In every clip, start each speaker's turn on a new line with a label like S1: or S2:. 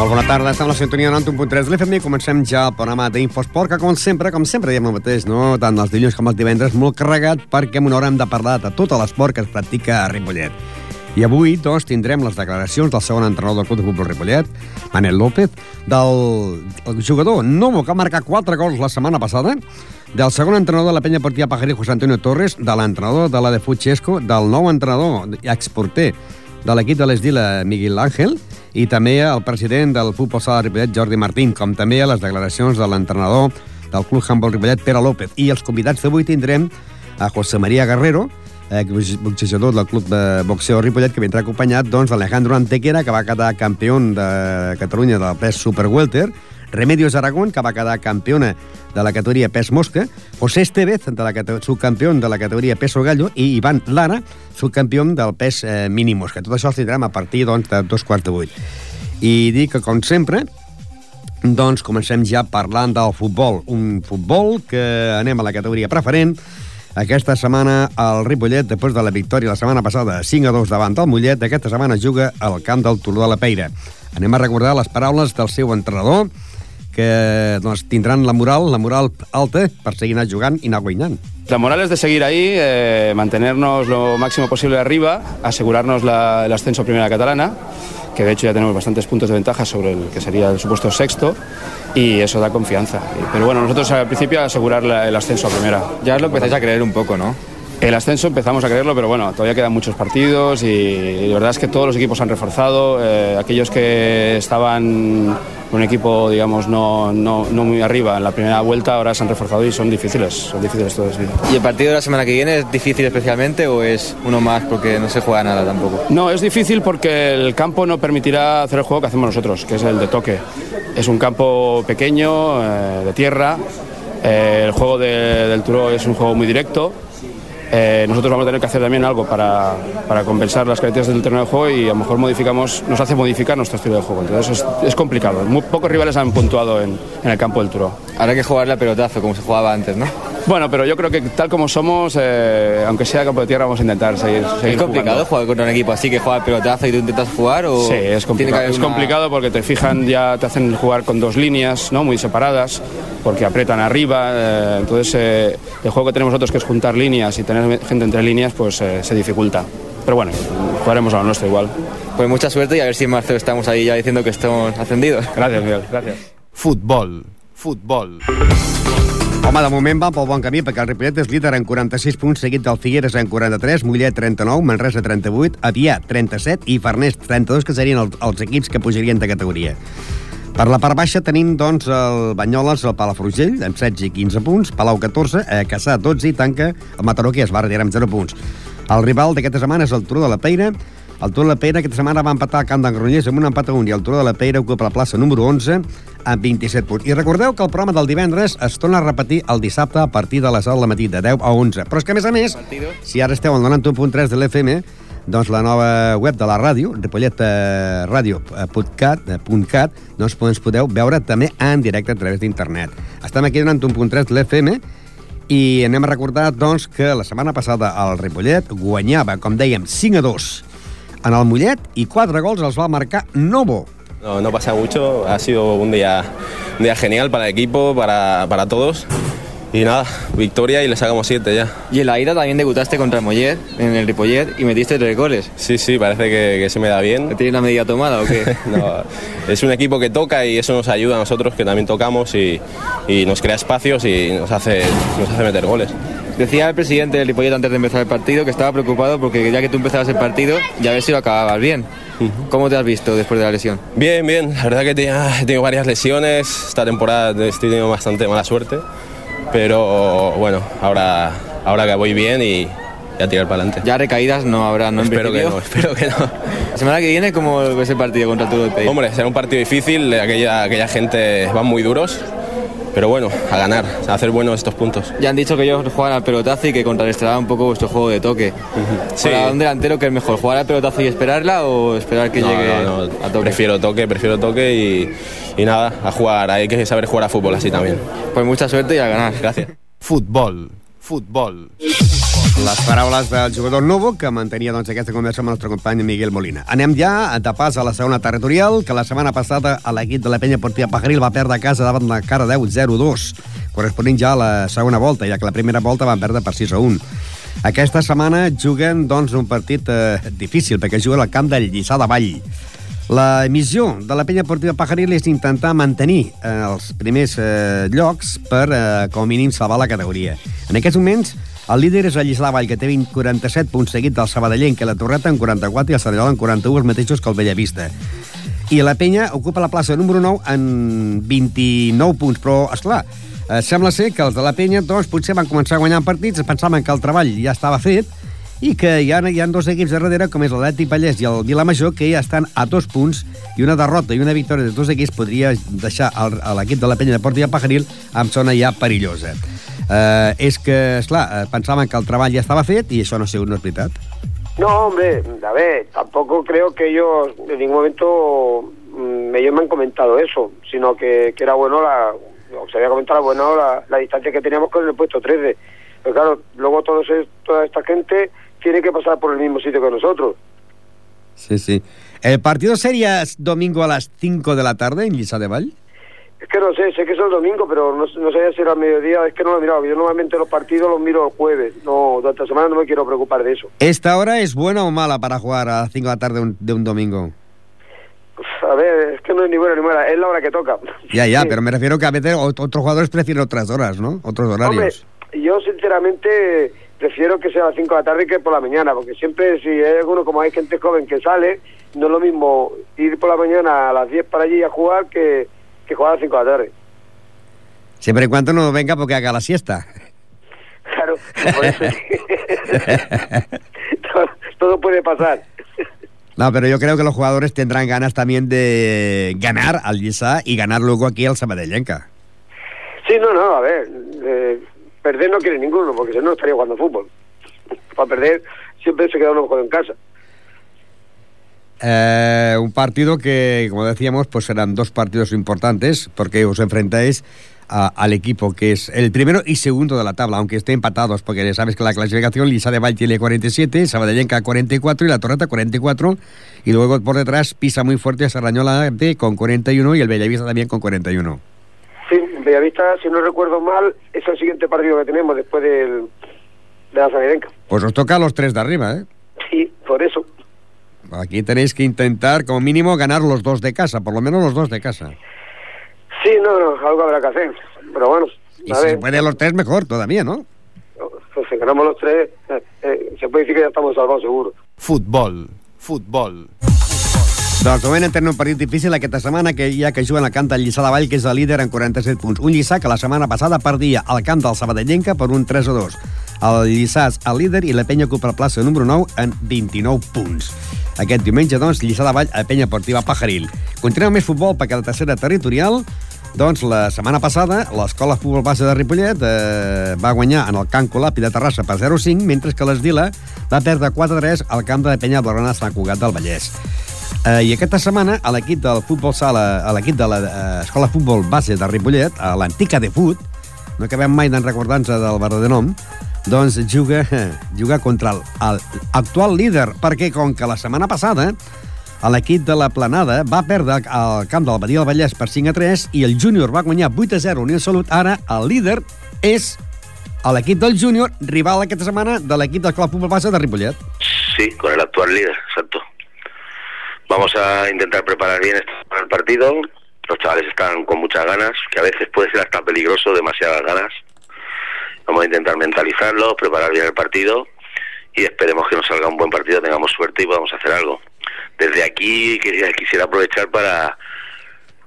S1: Molt bona tarda, estem a la sintonia 91.3 de l'FM i comencem ja el programa d'Infosport, que com sempre, com sempre diem el mateix, no? tant els dilluns com els divendres, molt carregat perquè amb una hora hem de parlar de tot l'esport que es practica a Ripollet. I avui, doncs, tindrem les declaracions del segon entrenador del Club de Futbol Ripollet, Manel López, del el jugador Novo, que ha marcat quatre gols la setmana passada, del segon entrenador de la penya partida Pajaril, José Antonio Torres, de l'entrenador de la de Futxesco, del nou entrenador exporter de l'equip de l'Esdila, Miguel Ángel, i també el president del Futbol Sala de Ripollet, Jordi Martín, com també a les declaracions de l'entrenador del Club Handball Ripollet, Pere López. I els convidats d'avui tindrem a José María Guerrero, boxejador del Club de Boxeo Ripollet, que vindrà acompanyat doncs, d'Alejandro Antequera, que va quedar campió de Catalunya del pes Super Welter, Remedios Aragón, que va quedar campiona de la categoria pes mosca, José Estevez, de la subcampió de la categoria peso gallo, i Ivan Lara, subcampió del pes eh, mini mosca. Tot això els tindrem a partir doncs, de dos quarts de vuit. I dic que, com sempre, doncs comencem ja parlant del futbol. Un futbol que anem a la categoria preferent. Aquesta setmana el Ripollet, després de la victòria la setmana passada 5 a 2 davant del Mollet, aquesta setmana juga al camp del Turó de la Peira. Anem a recordar les paraules del seu entrenador, que doncs, tindran la moral, la moral alta per seguir anar jugant i anar guanyant.
S2: La moral es de seguir ahí, eh, mantenernos lo máximo posible arriba, asegurarnos la, el ascenso a Primera Catalana, que de hecho ya tenemos bastantes puntos de ventaja sobre el que sería el supuesto sexto, y eso da confianza. Pero bueno, nosotros al principio asegurar la, el ascenso a Primera.
S3: Ya os lo empezáis a creer un poco, ¿no?
S2: El ascenso empezamos a creerlo, pero bueno, todavía quedan muchos partidos y la verdad es que todos los equipos han reforzado. Eh, aquellos que estaban un equipo, digamos, no, no, no, muy arriba en la primera vuelta, ahora se han reforzado y son difíciles, son difíciles todos. Sí.
S3: ¿Y el partido de la semana que viene es difícil especialmente o es uno más porque no se juega nada tampoco?
S2: No, es difícil porque el campo no permitirá hacer el juego que hacemos nosotros, que es el de toque. Es un campo pequeño, eh, de tierra, eh, el juego de, del Turo es un juego muy directo eh, nosotros vamos a tener que hacer también algo para, para, compensar las características del terreno de juego y a lo mejor modificamos, nos hace modificar nuestro estilo de juego. Entonces es, es complicado. Muy pocos rivales han puntuado en, en, el campo del Turo.
S3: Habrá que jugar la pelotazo como se jugaba antes, ¿no?
S2: Bueno, pero yo creo que tal como somos, eh, aunque sea campo de tierra, vamos a intentar seguir. seguir
S3: ¿Es complicado
S2: jugando.
S3: jugar contra un equipo así que juega el pelotazo y tú intentas jugar? O
S2: sí, es complicado. Es
S3: una...
S2: complicado porque te fijan, ya te hacen jugar con dos líneas ¿no? muy separadas, porque apretan arriba. Eh, entonces, eh, el juego que tenemos nosotros, que es juntar líneas y tener gente entre líneas, pues eh, se dificulta. Pero bueno, jugaremos a lo nuestro igual.
S3: Pues mucha suerte y a ver si en marzo estamos ahí ya diciendo que estamos ascendidos.
S2: Gracias, Miguel. Gracias.
S4: Futbol. Futbol.
S1: Home, de moment va pel bon camí, perquè el Ripollet és líder en 46 punts, seguit del Figueres en 43, Mollet 39, Manresa 38, Avià 37 i Farners 32, que serien els, els equips que pujarien de categoria. Per la part baixa tenim, doncs, el Banyoles, el Palafrugell, amb 16 i 15 punts, Palau 14, eh, Caçà 12 i tanca el Mataró, que es va retirar amb 0 punts. El rival d'aquesta setmana és el Turó de la Peira, el Turó de la Peira aquesta setmana va empatar al camp d'en Gronyers amb un empat a un i el Turó de la Peira ocupa la plaça número 11 amb 27 punts. I recordeu que el programa del divendres es torna a repetir el dissabte a partir de les 10 del matí, de 10 a 11. Però és que, a més a més, si ara esteu al 91.3 de l'FM, doncs la nova web de la ràdio, ripolletradio.cat, doncs ens podeu veure també en directe a través d'internet. Estem aquí donant un punt 3 de l'FM i anem a recordar doncs, que la setmana passada el Ripollet guanyava, com dèiem, 5 a 2 en el Mollet i 4 gols els va marcar Novo.
S5: No, no pasa mucho, ha sido un día, un día genial para el equipo, para, para todos. Y nada, victoria y le sacamos siete ya.
S3: Y en la ida también debutaste contra el Mollet, en el Ripollet, y metiste tres goles.
S5: Sí, sí, parece que, que se me da bien.
S3: ¿Tienes la medida tomada o qué?
S5: no, es un equipo que toca y eso nos ayuda a nosotros que también tocamos y, y nos crea espacios y nos hace, nos hace meter goles.
S3: Decía el presidente del Ripollet antes de empezar el partido que estaba preocupado porque ya que tú empezabas el partido, ya ver si lo acababas bien. ¿Cómo te has visto después de la lesión?
S5: Bien, bien. La verdad que he tenido varias lesiones. Esta temporada estoy teniendo bastante mala suerte. Pero bueno, ahora, ahora que voy bien y ya tirar para adelante.
S3: Ya recaídas no habrá, ¿no?
S5: Espero que no, espero que no.
S3: La semana que viene, ¿cómo ves el partido contra el Turo del Peiro?
S5: Hombre, será un partido difícil. Aquella, aquella gente van muy duros. Pero bueno, a ganar, a hacer buenos estos puntos.
S3: Ya han dicho que ellos juegan al pelotazo y que contrarrestará un poco vuestro juego de toque. Uh -huh.
S5: sí.
S3: Para un delantero, ¿qué es mejor? ¿Jugar al pelotazo y esperarla o esperar que
S5: no,
S3: llegue
S5: no, no.
S3: a toque?
S5: Prefiero toque, prefiero toque y, y nada, a jugar. Hay que saber jugar a fútbol así también.
S3: Pues mucha suerte y a ganar.
S5: Gracias.
S4: Futbol. Futbol.
S1: Les paraules del jugador Novo, que mantenia doncs, aquesta conversa amb el nostre company Miguel Molina. Anem ja de pas a la segona territorial, que la setmana passada a l'equip de la penya Portia Pajaril va perdre a casa davant la cara 10 0-2, corresponent ja a la segona volta, ja que la primera volta van perdre per 6 1. Aquesta setmana juguen doncs, un partit eh, difícil, perquè juguen al camp del Lliçà de Vall. La missió de la penya Portiva Pajaril és intentar mantenir eh, els primers eh, llocs per, eh, com a mínim, salvar la categoria. En aquests moments, el líder és el de Vall, que té 20, 47 punts seguit del Sabadellenc, que la Torreta en 44 i el Cerdanyola en 41, els mateixos que el Bellavista. I la penya ocupa la plaça número 9 en 29 punts, però, és clar, eh, sembla ser que els de la penya doncs, potser van començar guanyant partits, pensaven que el treball ja estava fet, i que hi ha, hi ha dos equips de darrere, com és l'Atlètic Vallès i el Vilamajor, que ja estan a dos punts, i una derrota i una victòria dels dos equips podria deixar el- a l'equip de la penya de Portia Pajaril amb zona ja perillosa. Eh, és que, esclar, eh, pensaven que el treball ja estava fet i això no ha sigut, no és veritat.
S6: No, hombre, a ver, tampoco creo que ellos en ningún momento mm, ellos me han comentado eso, sino que, que era bueno la, o se había comentado bueno la, la distancia que teníamos con el puesto 13. Pero claro, luego todos toda esta gente tiene que pasar por el mismo sitio que nosotros.
S1: Sí, sí. El partido sería domingo a las 5 de la tarde en Lliçà de Vall.
S6: Es que no sé, sé que es el domingo, pero no, no sé si era mediodía, es que no lo he mirado. Yo normalmente los partidos los miro el jueves, no, durante la semana no me quiero preocupar de eso.
S1: ¿Esta hora es buena o mala para jugar a las 5 de la tarde de un, de un domingo?
S6: A ver, es que no es ni buena ni mala, es la hora que toca.
S1: Ya, ya,
S6: Sí.
S1: pero me refiero que a veces ot- otros jugadores prefieren otras horas, ¿no? Otros horarios.
S6: Hombre, yo sinceramente prefiero que sea a las 5 de la tarde que por la mañana, porque siempre si hay alguno, como hay gente joven que sale, no es lo mismo ir por la mañana a las 10 para allí a jugar que, que jugar a las 5 de la tarde.
S1: Siempre y cuando no venga porque haga la siesta.
S6: Claro, por eso. todo, todo puede pasar.
S1: No, pero yo creo que los jugadores tendrán ganas también de ganar al Lliçà y ganar luego aquí al Sabadellenca.
S6: Sí, no, no, a ver, eh, perder no quiere ninguno, porque si no no estaría jugando fútbol. Para perder siempre se queda uno jugando en casa.
S1: Eh, un partido que, como decíamos, pues serán dos partidos importantes porque os enfrentáis a- al equipo que es el primero y segundo de la tabla, aunque estén empatados, porque sabes que la clasificación Lisa de Val tiene 47, Sabadellenca 44 y la Torreta 44, y luego por detrás pisa muy fuerte a Sarrañola con 41 y el Bellavista también con 41.
S6: Sí, Bellavista, si no recuerdo mal, es el siguiente partido que tenemos después del, de la Sabidenca.
S1: Pues os toca a los tres de arriba, ¿eh?
S6: Sí, por eso.
S1: Aquí tenéis que intentar, como mínimo, ganar los dos de casa, por lo menos los dos de casa.
S6: Sí, no, no, algo habrá que hacer. Pero bueno,
S1: Y
S6: a
S1: si
S6: ver,
S1: se puede los tres, mejor todavía, ¿no?
S6: pues si ganamos los tres, eh, eh, se puede decir que ya estamos salvados seguro.
S4: Futbol, futbol.
S1: Doncs de moment entrem en un partit difícil aquesta setmana que ja que juguen al camp del Lliçà de Vall, que és el líder en 47 punts. Un Lliçà que la setmana passada perdia al camp del Sabadellenca per un 3 a 2. El Lliçà és el líder i la penya ocupa la plaça número 9 en 29 punts. Aquest diumenge, doncs, Lliçà de Vall a penya portiva Pajaril. Continuem més futbol perquè la tercera territorial doncs la setmana passada l'escola futbol base de Ripollet eh, va guanyar en el camp Colapi de Terrassa per 0-5, mentre que l'Esdila va perdre 4-3 al camp de Penya Blaugrana Sant Cugat del Vallès. Eh, I aquesta setmana a l'equip del futbol sala, a l'equip de l'escola futbol base de Ripollet, a l'antica de Fut, no acabem mai d'en recordar-nos del verdader nom, doncs juga, juga contra l'actual líder, perquè com que la setmana passada l'equip de la Planada va perdre al camp del Badia del Vallès per 5 a 3 i el júnior va guanyar 8 a 0 Unió Salut. Ara el líder és l'equip del júnior, rival aquesta setmana de l'equip del Club Futbol Base de Ripollet.
S7: Sí, con el actual líder, exacto. Vamos a intentar preparar bien el partido. Los chavales están con muchas ganas, que a veces puede ser hasta peligroso, demasiadas ganas. Vamos a intentar mentalizarlos, preparar bien el partido y esperemos que nos salga un buen partido, tengamos suerte y podamos hacer algo. Desde aquí quería- quisiera aprovechar para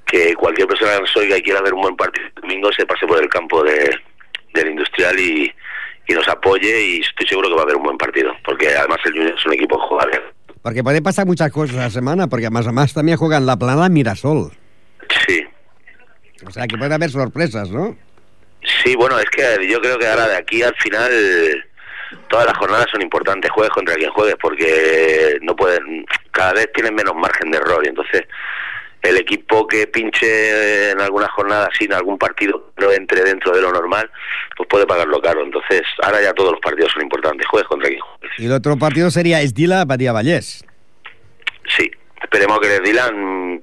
S7: que cualquier persona que nos oiga y quiera ver un buen partido el domingo se pase por el campo de, del Industrial y, y nos apoye y estoy seguro que va a haber un buen partido, porque además el Junior es un equipo que juega bien.
S1: Perquè poden passar muchas cosas la semana, porque además, además también juegan la Planada Mirasol.
S7: Sí,
S1: O sea, que puede haber sorpresas, ¿no?
S7: Sí, bueno, es que yo creo que ahora de aquí al final todas las jornadas son importantes, juegues contra quien juegues, porque no pueden, cada vez tienen menos margen de error y entonces el equipo que pinche en alguna jornada sin algún partido no entre dentro de lo normal, pues puede pagarlo caro. Entonces, ahora ya todos los partidos son importantes. Juegues contra quien juegues.
S1: Y el otro partido sería Esdila Badía Vallés.
S7: Sí, esperemos que Dylan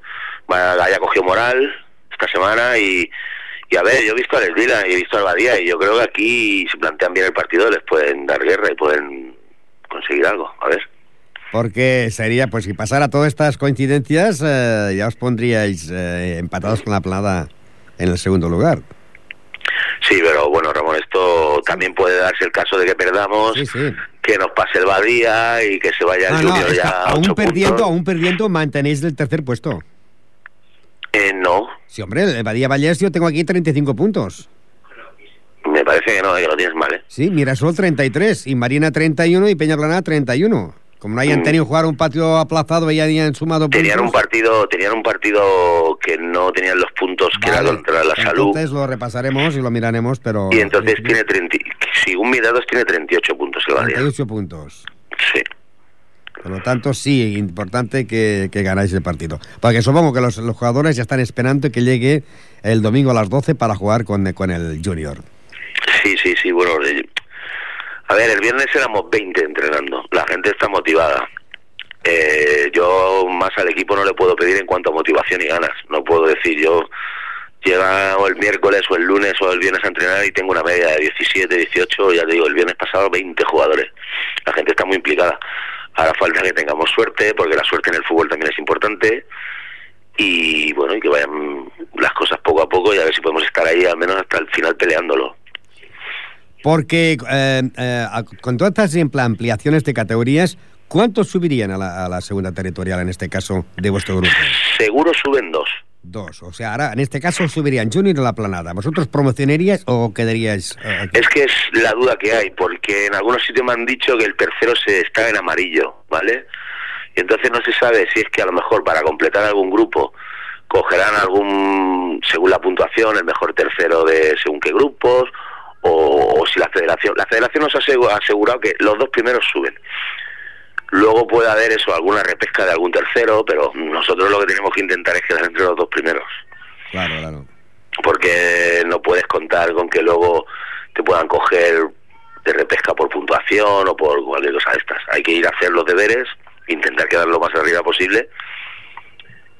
S7: haya cogido moral esta semana y, y a ver, yo he visto al Dylan y he visto al Badía y yo creo que aquí si plantean bien el partido les pueden dar guerra y pueden conseguir algo. A ver.
S1: Porque sería, pues si pasara todas estas coincidencias, eh, ya os pondríais eh, empatados con la planada en el segundo lugar.
S7: Sí, pero bueno, Ramón, esto también puede darse el caso de que perdamos,
S1: Sí, sí.
S7: que nos pase el Badía y que se vaya el
S1: No,
S7: Junior ya a
S1: aún perdiendo,
S7: puntos.
S1: aún perdiendo, mantenéis el tercer puesto.
S7: Eh, no,
S1: Sí, hombre, el Badía Vallés yo tengo aquí 35 puntos.
S7: me parece que no, que lo tienes mal, ¿eh?
S1: Sí, Mirasol 33, y Marina 31 y Peña 31. Como no hayan
S7: Mm.
S1: tenido que jugar un patio aplazado y ya hayan sumado puntos...
S7: Tenían un partido, tenían un partido que no tenían los puntos, que era
S1: Vale,
S7: contra la salud.
S1: Entonces lo repasaremos y lo miraremos, pero...
S7: Y entonces tiene 30, según mis datos tiene 38 puntos el Badía.
S1: 38 puntos.
S7: Sí.
S1: Por lo tanto, sí, importante que, ganáis el partido. Porque supongo que los, los jugadores ya están esperando que llegue el domingo a las 12 para jugar con, con el Junior.
S7: Sí, sí, sí, bueno. eh, A ver, el viernes éramos 20 entrenando. La gente está motivada. Eh, yo más al equipo no le puedo pedir en cuanto a motivación y ganas. No puedo decir yo llega o el miércoles o el lunes o el viernes a entrenar y tengo una media de 17, 18, ya te digo, el viernes pasado 20 jugadores. La gente está muy implicada. Ahora falta que tengamos suerte, porque la suerte en el fútbol también es importante. Y bueno, y que vayan las cosas poco a poco y a ver si podemos estar ahí al menos hasta el final peleándolo.
S1: Porque eh, eh, con todas estas ampliaciones de categorías, ¿cuántos subirían a la, a la segunda territorial, en este caso, de vuestro grupo?
S7: Seguro suben dos.
S1: Dos. O sea, ahora, en este caso, subirían Junior a la planada. ¿Vosotros promocionaríais o quedaríais eh?
S7: Es que es la duda que hay, porque en algunos sitios me han dicho que el tercero se está en amarillo, ¿vale? Y entonces no se sabe si es que a lo mejor para completar algún grupo cogerán algún, según la puntuación, el mejor tercero de según qué grupos, o, o si la federación. La federación nos ha asegurado que los dos primeros suben. Luego puede haber eso, alguna repesca de algún tercero, pero nosotros lo que tenemos que intentar es quedar entre los dos primeros.
S1: Claro, claro.
S7: porque no puedes contar con que luego te puedan coger de repesca por puntuación o por cualquier cosa de estas. Hay que ir a hacer los deberes, intentar quedar lo más arriba posible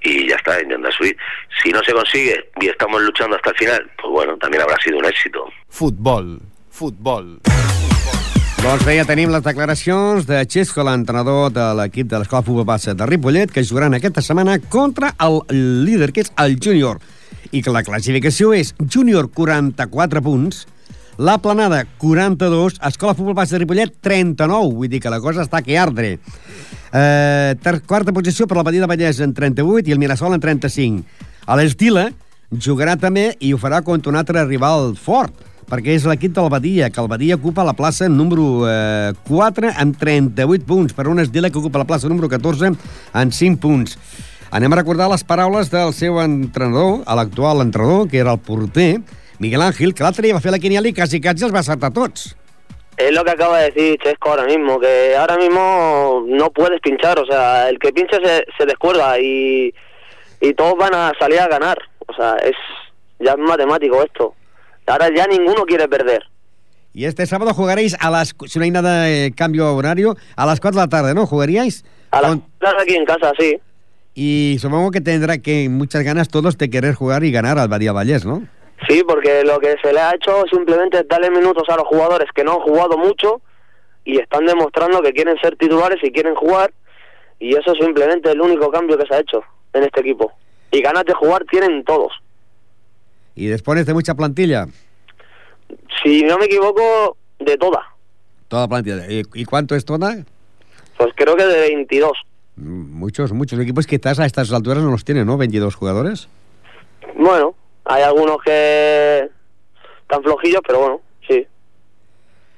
S7: y ya está, intentar subir. Si no se consigue y estamos luchando hasta el final, pues bueno, también habrá sido un éxito.
S4: Futbol. Futbol.
S1: Doncs bé, ja tenim les declaracions de Xesco, l'entrenador de l'equip de l'Escola Futbol Base de Ripollet, que jugaran aquesta setmana contra el líder, que és el Júnior. I que la classificació és Júnior 44 punts, la Planada 42, Escola Futbol Base de Ripollet 39, vull dir que la cosa està que ardre. Eh, quarta posició per la de Vallès en 38 i el Mirasol en 35. A l'Estila jugarà també i ho farà contra un altre rival fort, perquè és l'equip del Badia, que el Badia ocupa la plaça número eh, 4 amb 38 punts, per un Estila que ocupa la plaça número 14 amb 5 punts. Anem a recordar les paraules del seu entrenador, l'actual entrenador, que era el porter, Miguel Ángel, que l'altre dia va fer la quiniela i quasi, quasi els va acertar tots.
S8: Es lo que acaba de decir Chesco ahora mismo, que ahora mismo no puedes pinchar, o sea, el que pinche se, se descuelga y, y todos van a salir a ganar, o sea, es ya es matemático esto. Ahora ya ninguno quiere perder.
S1: Y este sábado jugaréis a las, si no hay nada de cambio horario, a las 4 de la tarde, ¿no? ¿Jugaríais?
S8: A las
S1: Con-
S8: claro, aquí en casa, sí.
S1: Y supongo que tendrá que muchas ganas todos de querer jugar y ganar al Badía Vallés, ¿no?
S8: Sí, porque lo que se le ha hecho simplemente es darle minutos a los jugadores que no han jugado mucho y están demostrando que quieren ser titulares y quieren jugar y eso es simplemente el único cambio que se ha hecho en este equipo. Y ganas de jugar tienen todos.
S1: Y dispones de mucha plantilla,
S8: Si no me equivoco, de toda.
S1: toda plantilla. ¿Y, cuánto es toda?
S8: Pues creo que de 22.
S1: Mm, Muchos, muchos equipos quizás a estas alturas no los tienen, ¿no? 22 jugadores.
S8: Bueno, hay algunos que están flojillos, pero bueno, sí.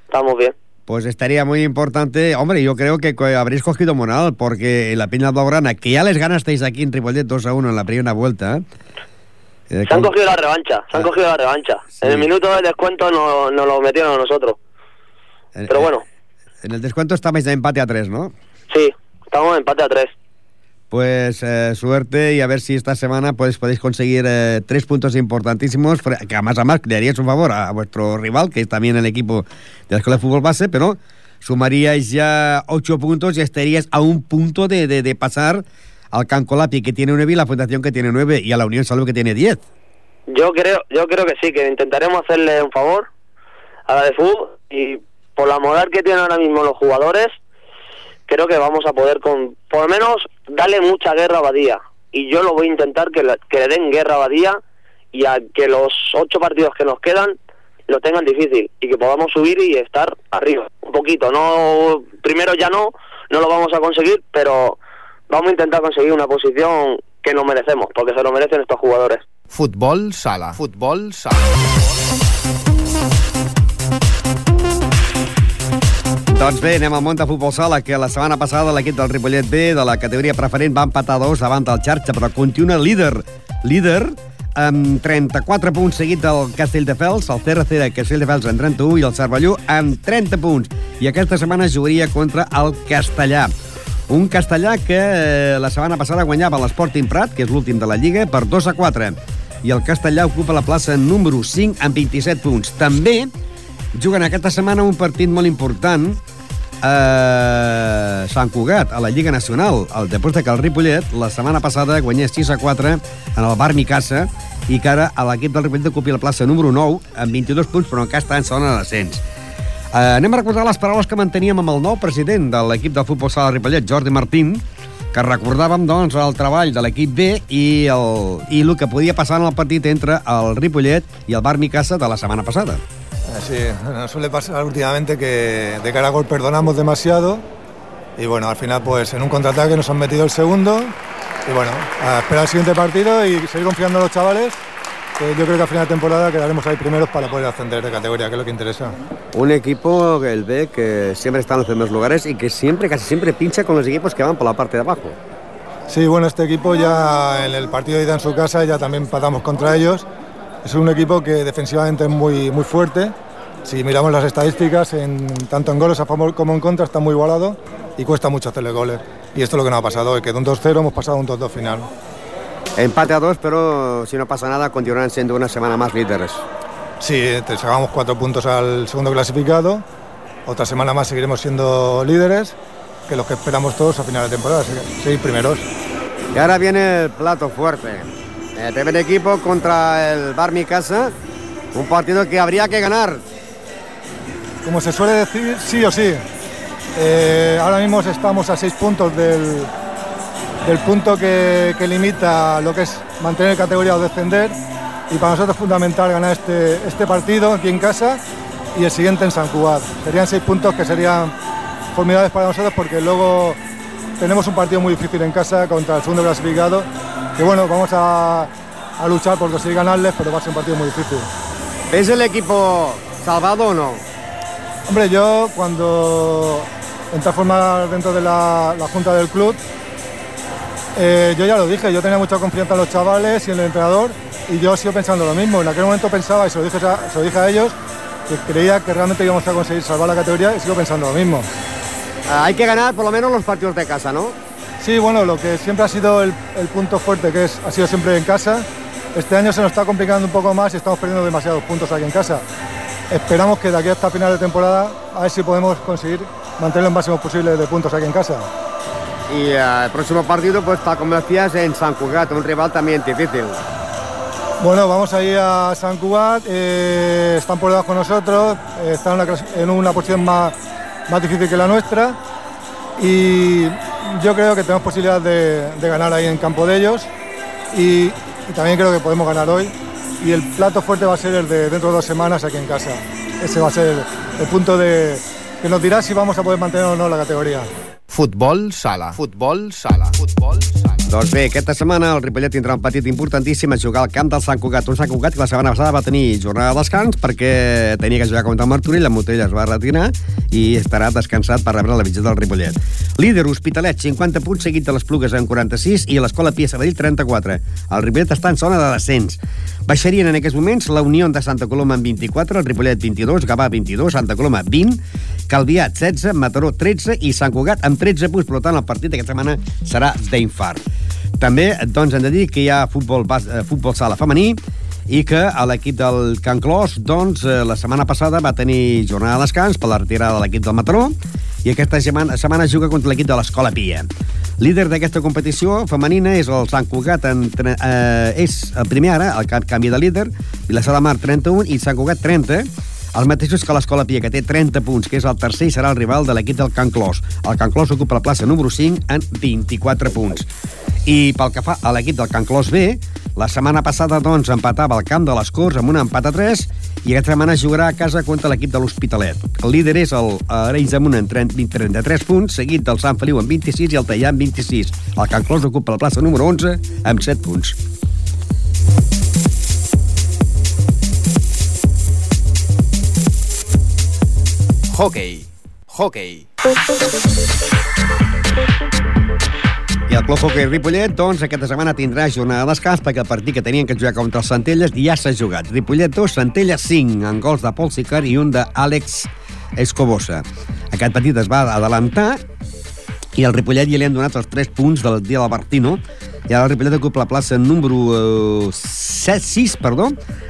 S8: Estamos bien.
S1: Pues estaría muy importante, hombre, yo creo que habréis cogido moral, porque la Peña Blaugrana, que ya les ganasteis aquí en Ripollet 2 a 1 en la primera vuelta,
S8: Se han cogido la revancha, se han
S1: Ah.
S8: cogido la revancha.
S1: Sí.
S8: En el minuto de descuento nos no lo metieron a nosotros.
S1: eh,
S8: Pero
S1: eh,
S8: bueno,
S1: En el descuento estabais de empate a 3, ¿no?
S8: sí, estamos en empate a tres.
S1: Pues eh, suerte y a ver si esta semana pues, podéis conseguir eh, tres puntos importantísimos, que además, además le haríais un favor a, a vuestro rival, que es también el equipo de la Escuela de Fútbol Base, pero sumaríais ya ocho puntos y estaríais a un punto de, de- de pasar al Cancolapi, que tiene nueve, y la Fundación, que tiene nueve, y a la Unión Salud, que tiene diez.
S8: Yo creo, yo creo que sí, que intentaremos hacerle un favor a la de fútbol y por la moral que tienen ahora mismo los jugadores, creo que vamos a poder con, por lo menos darle mucha guerra a Badía. Y yo lo voy a intentar que, le- que le den guerra a Badía y a que los ocho partidos que nos quedan lo tengan difícil y que podamos subir y estar arriba un poquito. No, primero ya no, no lo vamos a conseguir, pero vamos a intentar conseguir una posición que nos merecemos, porque se lo merecen estos jugadores.
S4: Futbol sala. Futbol sala.
S1: Doncs bé, anem al món de futbol sala, que la setmana passada l'equip del Ripollet B de la categoria preferent va empatar dos davant del xarxa, però continua líder. Líder amb 34 punts seguit del Castelldefels, el CRC de Castelldefels en 31 i el Cervelló amb 30 punts. I aquesta setmana jugaria contra el Castellà. Un castellà que eh, la setmana passada guanyava l'Sporting Prat, que és l'últim de la Lliga, per 2 a 4. I el castellà ocupa la plaça número 5 amb 27 punts. També juguen aquesta setmana un partit molt important a Sant Cugat, a la Lliga Nacional. El després de el Ripollet, la setmana passada, guanyés 6 a 4 en el Bar Micasa i que ara l'equip del Ripollet ocupi la plaça número 9 amb 22 punts, però encara està en zona d'ascens. Uh, anem a recordar les paraules que manteníem amb el nou president de l'equip de futbol sala Ripollet, Jordi Martín, que recordàvem doncs, el treball de l'equip B i el, i el que podia passar en el partit entre el Ripollet i el Bar Micasa de la setmana passada.
S9: Eh, Sí, nos suele pasar últimamente que de cara a gol perdonamos demasiado y bueno, al final pues en un contraataque nos han metido el segundo y bueno, a esperar el siguiente partido y seguir confiando en los chavales yo creo que a final de temporada quedaremos ahí primeros para poder ascender de categoría, que es lo que interesa.
S1: Un equipo, el B, que siempre está en los primeros lugares y que siempre, casi siempre pincha con los equipos que van por la parte de abajo.
S9: Sí, bueno, este equipo ya en el partido de ida en su casa ya también empatamos contra ellos. Es un equipo que defensivamente es muy, muy fuerte. Si miramos las estadísticas, en, tanto en goles a favor como en contra está muy igualado y cuesta mucho hacerle goles. Y esto es lo que nos ha pasado hoy, que de un 2-0 hemos pasado a un 2-2 final.
S1: Empate a dos, pero si no pasa nada, continuarán siendo una semana más líderes.
S9: Sí, te sacamos cuatro puntos al segundo clasificado. Otra semana más seguiremos siendo líderes, que los que esperamos todos a final de temporada, se- seguir primeros.
S1: Y ahora viene el plato fuerte. El primer equipo contra el Bar Casa. Un partido que habría que ganar.
S9: Como se suele decir, sí o sí. Eh, ahora mismo estamos a seis puntos del, del punto que, que limita lo que es mantener categoría o descender. Y para nosotros es fundamental ganar este, este partido aquí en casa y el siguiente en San Cugat. Serían seis puntos que serían formidables para nosotros porque luego tenemos un partido muy difícil en casa contra el segundo clasificado. Que bueno, vamos a, a luchar por conseguir ganarles, pero va a ser un partido muy difícil.
S1: ¿Es el equipo salvado o no?
S9: Hombre, yo cuando entré a formar dentro de la, la junta del club, eh, yo ya lo dije, yo tenía mucha confianza en los chavales y en el entrenador y yo sigo pensando lo mismo. En aquel momento pensaba, y se lo dije a, se lo dije a ellos, que creía que realmente íbamos a conseguir salvar la categoría y sigo pensando lo mismo.
S1: Ah, hay que ganar por lo menos los partidos de casa, ¿no?
S9: Sí, bueno, lo que siempre ha sido el, el punto fuerte, que es, ha sido siempre en casa, este año se nos está complicando un poco más y estamos perdiendo demasiados puntos aquí en casa. Esperamos que de aquí hasta final de temporada a ver si podemos conseguir mantener el máximo posible de puntos aquí en casa.
S1: Y eh, el próximo partido, pues tal como decías, en San Cugat, un rival también difícil.
S9: Bueno, vamos a ir a San Cugat, eh, están por debajo de nosotros, eh, están en una, posición más, más difícil que la nuestra y yo creo que tenemos posibilidad de, ganar ahí en campo de ellos y, y también creo que podemos ganar hoy y el plato fuerte va a ser el de dentro de dos semanas aquí en casa. Ese va a ser el punto de, que nos dirá si vamos a poder mantener o no la categoría.
S4: Futbol sala. Futbol sala. Futbol sala.
S1: Doncs bé, aquesta setmana el Ripollet tindrà un partit importantíssim a jugar al camp del Sant Cugat. Un Sant Cugat que la setmana passada va tenir jornada de descans perquè tenia que jugar contra el Martorell, el Motell es va retirar i estarà descansat per rebre la visita del Ripollet. Líder Hospitalet, 50 punts, seguit de les Plugues amb 46 i l'Escola Pia Sabadell, 34. El Ripollet està en zona de descens. Baixarien en aquests moments la Unió de Santa Coloma amb 24, el Ripollet 22, Gavà 22, Santa Coloma 20, Calviat 16, Mataró 13 i Sant Cugat amb 13 punts. Per tant, el partit d'aquesta setmana serà d'infart. També doncs, hem de dir que hi ha futbol, eh, futbol sala femení i que l'equip del Can Clos doncs, eh, la setmana passada va tenir jornada de descans per la retirada de l'equip del Mataró i aquesta setmana, setmana juga contra l'equip de l'Escola Pia. Líder d'aquesta competició femenina és el Sant Cugat, en, eh, és el primer ara, el canvi de líder, Vilassar de Mar 31 i Sant Cugat 30, els mateixos que l'Escola Pia, que té 30 punts, que és el tercer i serà el rival de l'equip del Can Clos. El Can Clos ocupa la plaça número 5 en 24 punts. I pel que fa a l'equip del Can Clos B, la setmana passada doncs, empatava al camp de les Corts amb un empat a 3 i aquesta setmana jugarà a casa contra l'equip de l'Hospitalet. El líder és el Arenys Amunt amb 30, 33 punts, seguit del Sant Feliu amb 26 i el Tallà amb 26. El Can Clos ocupa la plaça número 11 amb 7 punts.
S4: Hockey. Hockey.
S1: I el Club Hockey Ripollet, doncs, aquesta setmana tindrà jornada de descans perquè el partit que tenien que jugar contra els Centelles ja s'ha jugat. Ripollet 2, Centelles 5, en gols de Pol Sicar i un d'Àlex Escobosa. Aquest partit es va adelantar i al Ripollet ja li han donat els 3 punts del dia del Bartino i ara el Ripollet ocupa la plaça número eh, 7, 6, perdó,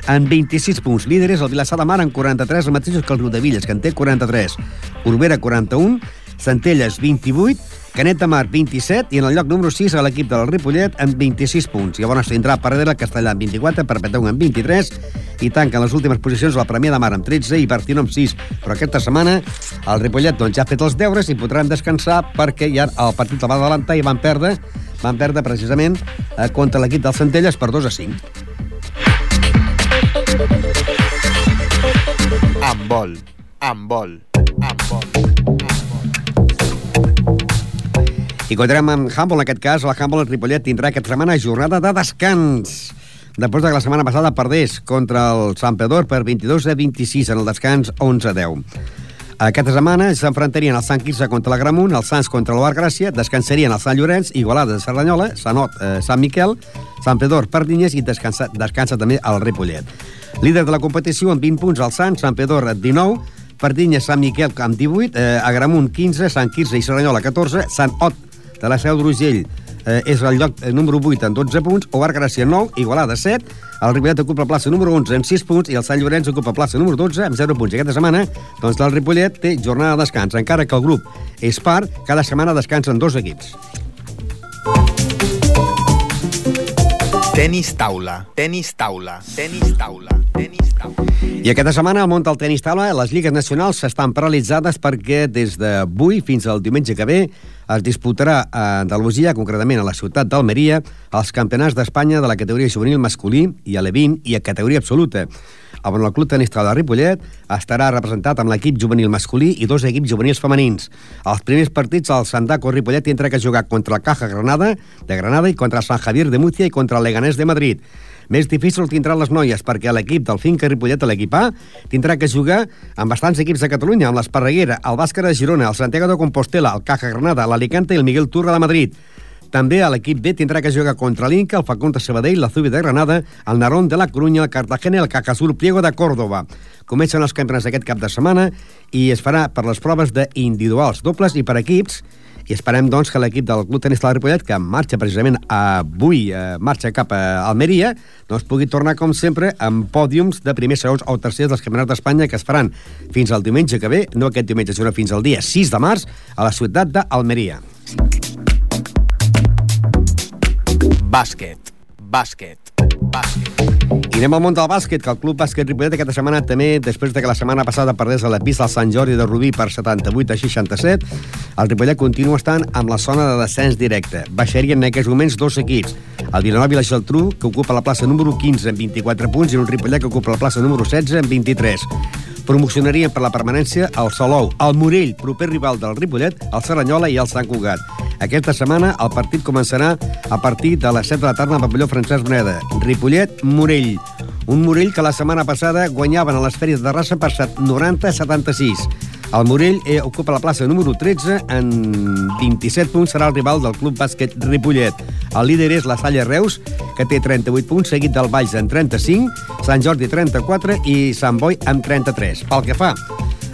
S1: en 26 punts. Líder és el Vilassar de Mar amb 43, el mateix que el Riudevilles, que en té 43. Urbera, 41, Centelles, 28, Canet de Mar, 27, i en el lloc número 6 a l'equip del Ripollet amb 26 punts. Llavors tindrà per darrere el Castellà amb 24, Perpeteu amb 23, i tanquen les últimes posicions la Premià de Mar amb 13 i Bartino amb 6. Però aquesta setmana el Ripollet doncs, ja ha fet els deures i podran descansar perquè ja el partit el va adelantar i van perdre van perdre precisament eh, contra l'equip dels Centelles per 2 a 5.
S4: Amb vol. Amb vol.
S1: I amb handball, en aquest cas, handball el Ripollet tindrà aquesta setmana jornada de descans. Després de que la setmana passada perdés contra el Sant Pedor per 22 a 26 en el descans 11 a 10. Aquesta setmana s'enfrontarien el Sant Quirze contra la Gramunt, el Sants contra l'Oar Gràcia, descansarien el Sant Llorenç, Igualada de Cerdanyola, Sant Ot, eh, Sant Miquel, Sant Pedor, Perdinyes i descansa, descansa també el Ripollet. Líder de la competició amb 20 punts el Sant, Sant Pedor 19, Perdinyes, Sant Miquel amb 18, eh, Agramunt 15, Sant Quirze i Cerdanyola 14, Sant Ot de la Seu d'Urgell eh, és el lloc eh, número 8 en 12 punts, Ovar Gràcia 9, Igualada 7, el Ripollet ocupa plaça número 11 amb 6 punts i el Sant Llorenç ocupa plaça número 12 amb 0 punts. I aquesta setmana, doncs, el Ripollet té jornada de descans, encara que el grup és part, cada setmana descansen dos equips.
S4: Tenis taula. Tenis taula. Tenis taula. Tenis taula.
S1: I aquesta setmana al món del tenis taula les lligues nacionals estan paralitzades perquè des d'avui fins al diumenge que ve es disputarà a Andalusia, concretament a la ciutat d'Almeria, els campionats d'Espanya de la categoria juvenil masculí i a l'E20 i a categoria absoluta on el Club Tenis Taula de Ripollet estarà representat amb l'equip juvenil masculí i dos equips juvenils femenins. Els primers partits al Sandaco Ripollet tindrà que jugar contra el Caja Granada de Granada i contra el San Javier de Múcia i contra el Leganés de Madrid. Més difícil tindran les noies, perquè l'equip del Finca Ripollet, l'equip A, tindrà que jugar amb bastants equips de Catalunya, amb l'Esparreguera, el Bàscara de Girona, el Santiago de Compostela, el Caja Granada, l'Alicante i el Miguel Turra de Madrid. També a l'equip B tindrà que jugar contra l'Inca, el Facundo Sabadell, la Zubi de Granada, el Narón de la Coruña, el Cartagena i el Cacasur Pliego de Córdoba. Comencen els campionats d'aquest cap de setmana i es farà per les proves d'individuals, dobles i per equips, esperem doncs, que l'equip del Club Tenis la Ripollet, que marxa precisament avui, eh, marxa cap a Almeria, doncs pugui tornar, com sempre, amb pòdiums de primers, segons o tercers dels campionats d'Espanya que es faran fins al diumenge que ve, no aquest diumenge, sinó fins al dia 6 de març, a la ciutat d'Almeria.
S4: Bàsquet. Bàsquet. Bàsquet.
S1: I anem al món del bàsquet, que el Club Bàsquet Ripollet aquesta setmana també, després de que la setmana passada perdés a la pista del Sant Jordi de Rubí per 78 a 67, el Ripollet continua estant amb la zona de descens directe. Baixarien en aquests moments dos equips, el Vilanova i la Geltrú, que ocupa la plaça número 15 amb 24 punts, i un Ripollet que ocupa la plaça número 16 amb 23 promocionarien per la permanència el Salou, el Morell, proper rival del Ripollet, el Serranyola i el Sant Cugat. Aquesta setmana el partit començarà a partir de les 7 de la tarda al pavelló Francesc Moneda. Ripollet-Morell. Un Morell que la setmana passada guanyaven a les fèries de raça per 90 a 76. El Morell eh, ocupa la plaça número 13 en 27 punts, serà el rival del Club Bàsquet Ripollet. El líder és la Salle Reus, que té 38 punts, seguit del Valls en 35, Sant Jordi 34 i Sant Boi amb 33. Pel que fa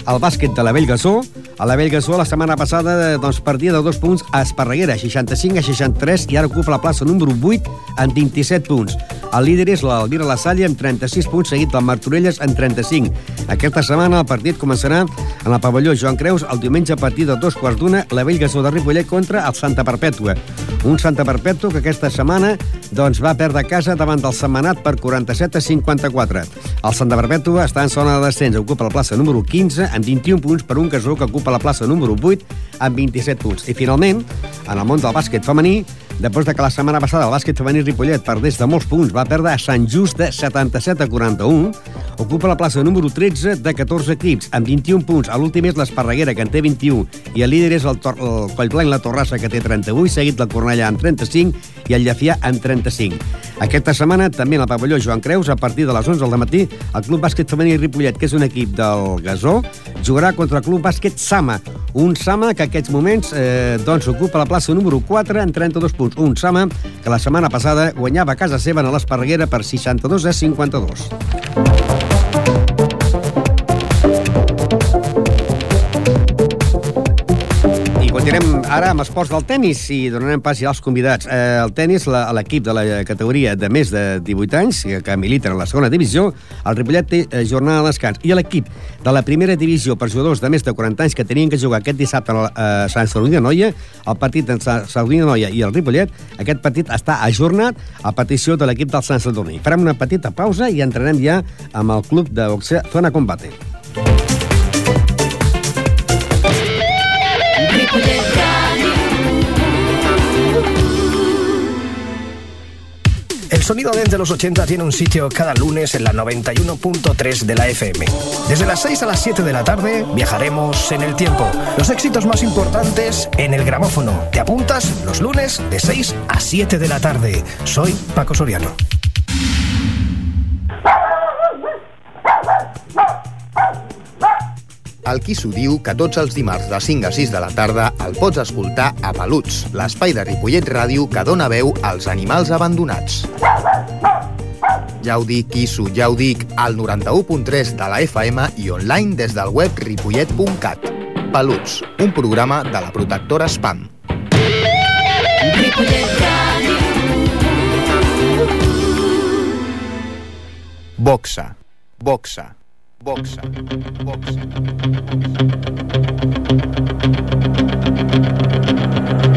S1: el bàsquet de la Bellgasó. A la Bellgasó la setmana passada doncs, perdia de dos punts a Esparreguera, 65 a 63, i ara ocupa la plaça número 8 amb 27 punts. El líder és l'Alvira La Salle amb 36 punts, seguit del Martorelles amb 35. Aquesta setmana el partit començarà en el pavelló Joan Creus el diumenge a partir de dos quarts d'una la Bellgasó de Ripollet contra el Santa Perpètua. Un Santa Perpètua que aquesta setmana doncs, va perdre casa davant del Setmanat per 47 a 54. El Santa Perpètua està en zona de descens, ocupa la plaça número 15 amb 21 punts per un Casó que ocupa la plaça número 8 amb 27 punts. I finalment, en el món del bàsquet femení, després de que la setmana passada el bàsquet femení Ripollet perdés de molts punts, va perdre a Sant Just de 77 a 41, ocupa la plaça número 13 de 14 equips, amb 21 punts. A l'últim és l'Esparreguera, que en té 21, i el líder és el, Tor el Collblanc La Torrassa, que té 38, seguit del Cornellà amb 35 i el Llefià amb 35. Aquesta setmana, també en el pavelló Joan Creus, a partir de les 11 del matí, el Club Bàsquet Femení Ripollet, que és un equip del Gasó, jugarà contra el Club Bàsquet Sama, un Sama que en aquests moments eh, doncs, ocupa la plaça número 4 en 32 punts. Un Sama que la setmana passada guanyava a casa seva a l'Esparreguera per 62 a 52. Continuem ara amb esports del tennis i donarem pas ja als convidats. Eh, el tennis, l'equip de la categoria de més de 18 anys, que, militen en la segona divisió, el Ripollet té eh, jornada de descans. I l'equip de la primera divisió per jugadors de més de 40 anys que tenien que jugar aquest dissabte a eh, Sant Sadurní de Noia, el partit entre Sant Sadurní de Noia i el Ripollet, aquest partit està ajornat a petició de l'equip del Sant Sadurní. Farem una petita pausa i entrarem ja amb el club de boxeo Zona Combate.
S10: El sonido desde los 80 tiene un sitio cada lunes en la 91.3 de la FM. Desde las 6 a las 7 de la tarde viajaremos en el tiempo. Los éxitos más importantes en el gramófono. ¿Te apuntas? Los lunes de 6 a 7 de la tarde. Soy Paco Soriano.
S4: El qui s'ho diu que tots els dimarts de 5 a 6 de la tarda el pots escoltar a Peluts, l'espai de Ripollet Ràdio que dona veu als animals abandonats. Ja ho dic, Quisso, ja ho dic, al 91.3 de la FM i online des del web ripollet.cat. Peluts, un programa de la protectora Spam. Boxa, boxa, boxa, boxa.
S1: Y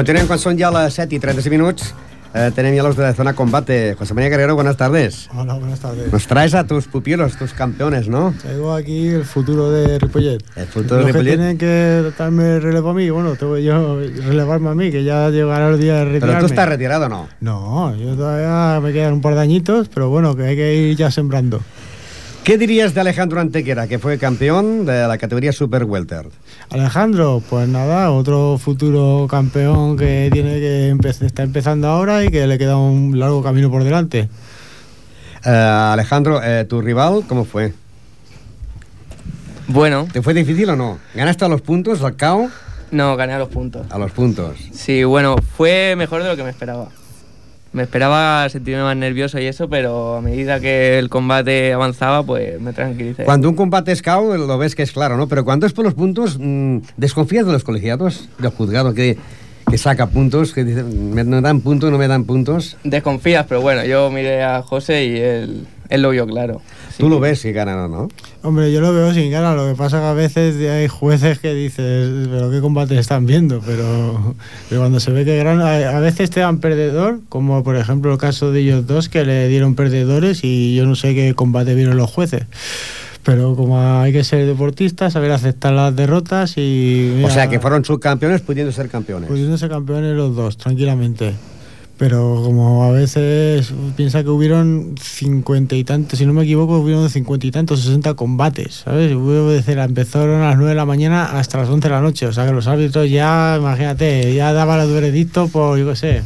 S1: continuem quan són ja les 7 i 36 minuts. Eh, tenemos ya los de la zona combate. José María Guerrero, buenas tardes.
S11: Hola, buenas tardes.
S1: Nos traes a tus pupilos, tus campeones, ¿no?
S11: Traigo aquí el futuro de Ripollet.
S1: El futuro de
S11: Los que
S1: Ripollet.
S11: tienen que darme relevo a mí, bueno, tengo yo relevarme a mí, que ya llegará el día de retirarme.
S1: Pero tú estás retirado, ¿no?
S11: No, yo todavía me quedan un par de añitos, pero bueno, que hay que ir ya sembrando.
S1: ¿Qué dirías de Alejandro Antequera, que fue campeón de la categoría Super Welter?
S11: Alejandro, pues nada, otro futuro campeón que tiene que empe- está empezando ahora y que le queda un largo camino por delante.
S1: Eh, Alejandro, eh, ¿tu rival cómo fue?
S12: Bueno.
S1: ¿Te fue difícil o no? ¿Ganaste a los puntos, al KO?
S12: No, gané a los puntos.
S1: A los puntos.
S12: Sí, bueno, fue mejor de lo que me esperaba. Me esperaba sentirme más nervioso y eso, pero a medida que el combate avanzaba, pues me tranquilicé.
S1: Cuando un combate es KO lo ves que es claro, ¿no? Pero cuando es por los puntos, mm, ¿desconfías de los colegiados, del juzgado que, que saca puntos, que dice, me me dan puntos, no me dan puntos?
S12: Desconfías, pero bueno, yo miré a José y él, él lo vio claro.
S1: Tú lo ves si ganan o no.
S11: Hombre, yo lo veo sin ganas, lo que pasa que a veces hay jueces que dices, pero qué combate están viendo, pero, pero cuando se ve que ganan, a, veces te dan perdedor, como por ejemplo el caso de ellos dos que le dieron perdedores y yo no sé qué combate vieron los jueces. Pero como hay que ser deportista, saber aceptar las derrotas y...
S1: O sea, que fueron subcampeones pudiendo ser campeones.
S11: pudiéndose campeones los dos, tranquilamente. Pero como a veces piensa que hubieron cincuenta y tantos, si no me equivoco, hubieron cincuenta y tantos, sesenta combates, ¿sabes? Hubo desde la, empezaron a las nueve de la mañana hasta las once de la noche. O sea que los árbitros ya, imagínate, ya daban el veredicto por, yo qué sé,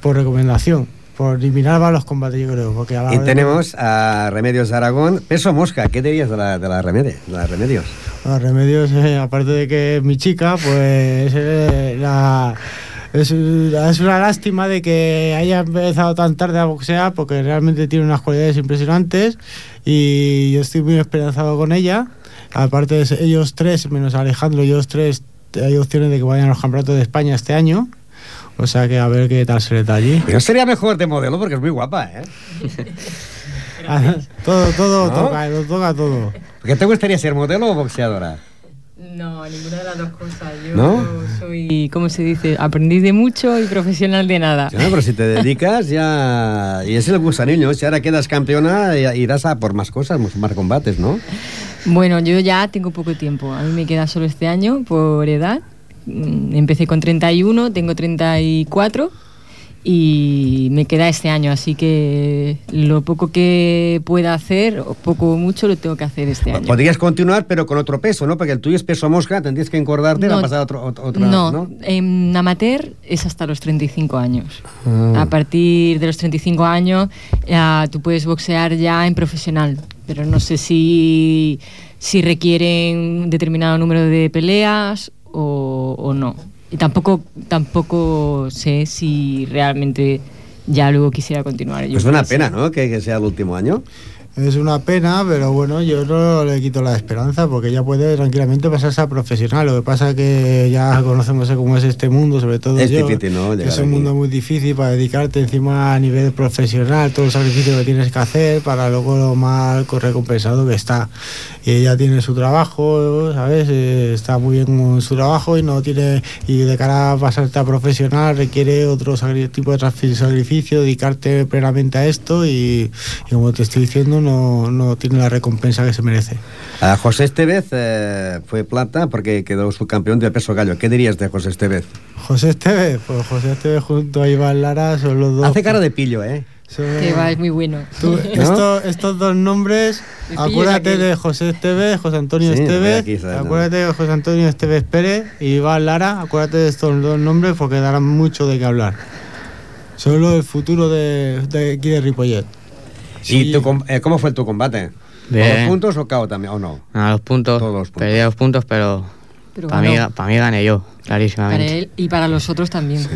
S11: por recomendación. Por eliminar los combates, yo creo. Porque a
S1: Y
S11: de-
S1: tenemos a Remedios de Aragón. Peso Mosca, ¿qué dirías de la, de la, Remede- de la Remedios?
S11: Bueno, Remedios, eh, aparte de que es mi chica, pues eh, la- es, es una lástima de que haya empezado tan tarde a boxear porque realmente tiene unas cualidades impresionantes y yo estoy muy esperanzado con ella. Aparte de ellos tres, menos Alejandro, ellos tres, hay opciones de que vayan a los campeonatos de España este año. O sea que a ver qué tal se les da allí.
S1: Pero sería mejor de modelo porque es muy guapa, ¿eh?
S11: Ah, todo, todo
S1: ¿No?
S11: toca, lo toca todo.
S1: ¿Qué te gustaría ser modelo o boxeadora?
S13: No, ninguna de las dos cosas. Yo
S1: ¿No?
S13: soy, ¿cómo se dice? Aprendiz de mucho y profesional de nada.
S1: No, pero si te dedicas ya... Y es el gusanillo, si ahora quedas campeona irás a por más cosas, más combates, ¿no?
S13: Bueno, yo ya tengo poco tiempo. A mí me queda solo este año por edad. Mm, Empecé con 31, tengo 34 y me queda este año. Así que lo poco que pueda hacer, o poco o mucho, lo tengo que hacer este año.
S1: Podrías continuar, pero con otro peso, ¿no? Porque el tuyo es peso mosca, tendrías que engordarte
S13: No,
S1: pasar a otro, otro, otra,
S13: no,
S1: ¿no?
S13: en amateur es hasta los 35 años.
S1: Ah.
S13: A partir de los 35 años ya tú puedes boxear ya en profesional, pero no sé si, si requieren un determinado número de peleas o, o no. Y tampoco, tampoco sé si realmente ya luego quisiera continuar. Yo
S1: Pues una pena, ¿no? Que, que sea el último año.
S11: Es una pena, pero bueno, yo no le quito la esperanza porque ya puede tranquilamente pasarse a profesional. Lo que pasa que ya conocemos cómo es este mundo, sobre todo
S1: Es
S11: yo,
S1: difícil, ¿no?
S11: que es un mundo muy difícil para dedicarte encima a nivel profesional, todo el sacrificio que tienes que hacer para luego lo mal recompensado que está. Y ella tiene su trabajo, ¿sabes? Eh, Está muy bien con su trabajo y no tiene y de cara a pasarte a profesional requiere otro tipo de sacrificio, dedicarte plenamente a esto y, y como te estoy diciendo no, no tiene la recompensa que se merece.
S1: A José Estevez eh, fue plata porque quedó subcampeón del peso gallo. ¿Qué dirías de José Estevez?
S11: José Estevez, pues José Estevez junto a Iván Lara son los dos.
S1: Hace cara de pillo, ¿eh?
S11: son-
S13: Que va, es muy bueno.
S11: Tú, esto- estos dos nombres, acuérdate de José Estevez, José Antonio
S1: Sí, está,
S11: acuérdate de José Antonio Estevez Pérez y Iván Lara, acuérdate de estos dos nombres porque darán mucho de qué hablar. Solo el futuro de, de aquí de Ripollet.
S1: ¿Y tu com- eh, cómo fue tu combate?
S14: Bien.
S1: ¿Con los puntos o KO también? ¿O no?
S14: A los puntos, perdí a los puntos, pero,
S13: Pero
S14: para mí, pa' mí gané yo,
S13: Para
S14: clarísimamente.
S13: él y para los otros también.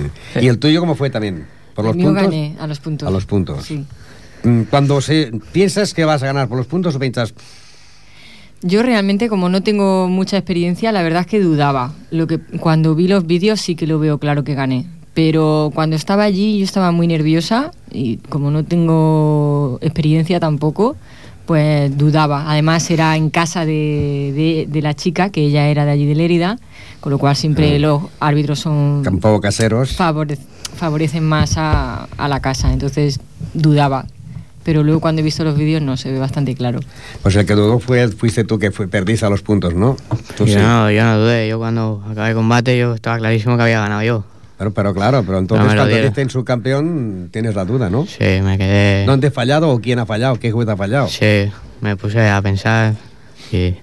S1: ¿Y el tuyo cómo fue también? ¿Por los
S13: El mío
S1: puntos?
S13: gané a los puntos.
S1: A los puntos.
S13: Sí.
S1: Mm, Cuando se, piensas que vas a ganar por los puntos o piensas,
S13: Yo realmente, como no tengo mucha experiencia, la verdad es que dudaba. Lo que cuando vi los vídeos sí que lo veo claro que gané. Pero cuando estaba allí yo estaba muy nerviosa y como no tengo experiencia tampoco, pues dudaba. Además era en casa de, de- de la chica, que ella era de allí de Lérida, con lo cual siempre
S1: Ah.
S13: los árbitros son
S1: Un poco caseros.
S13: favore- favorecen más a, a la casa, entonces dudaba. Pero luego cuando he visto los vídeos no, se ve bastante claro.
S1: Pues el que dudó fue, fuiste tú que fue, perdiste a los puntos, ¿no? Tú
S14: yo,
S1: sí.
S14: no, yo no dudé. Yo cuando acabé el combate yo estaba clarísimo que había ganado yo.
S1: Pero, pero claro, pero entonces
S14: lo
S1: cuando
S14: dieron.
S1: viste en su campeón tienes la duda, ¿no?
S14: Sí, me quedé...
S1: ¿Dónde he fallado o quién ha fallado? ¿Qué juez ha fallado?
S14: Sí, me puse a pensar y...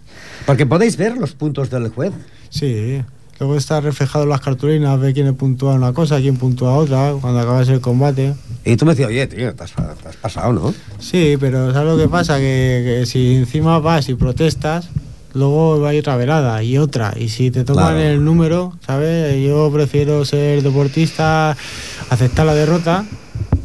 S1: Porque podéis ver los puntos del juez.
S11: Sí. Luego está reflejado en las cartulinas, ve quién puntúa una cosa, quién puntúa otra, cuando acabas el combate.
S1: Y tú me decías, oye, tío, te has, te has pasado, ¿no?
S11: Sí, pero ¿sabes lo que pasa? Que, que si encima vas y protestas, luego va a ir otra velada y otra. Y si te
S1: Claro.
S11: el número, ¿sabes? Yo prefiero ser deportista, aceptar la derrota.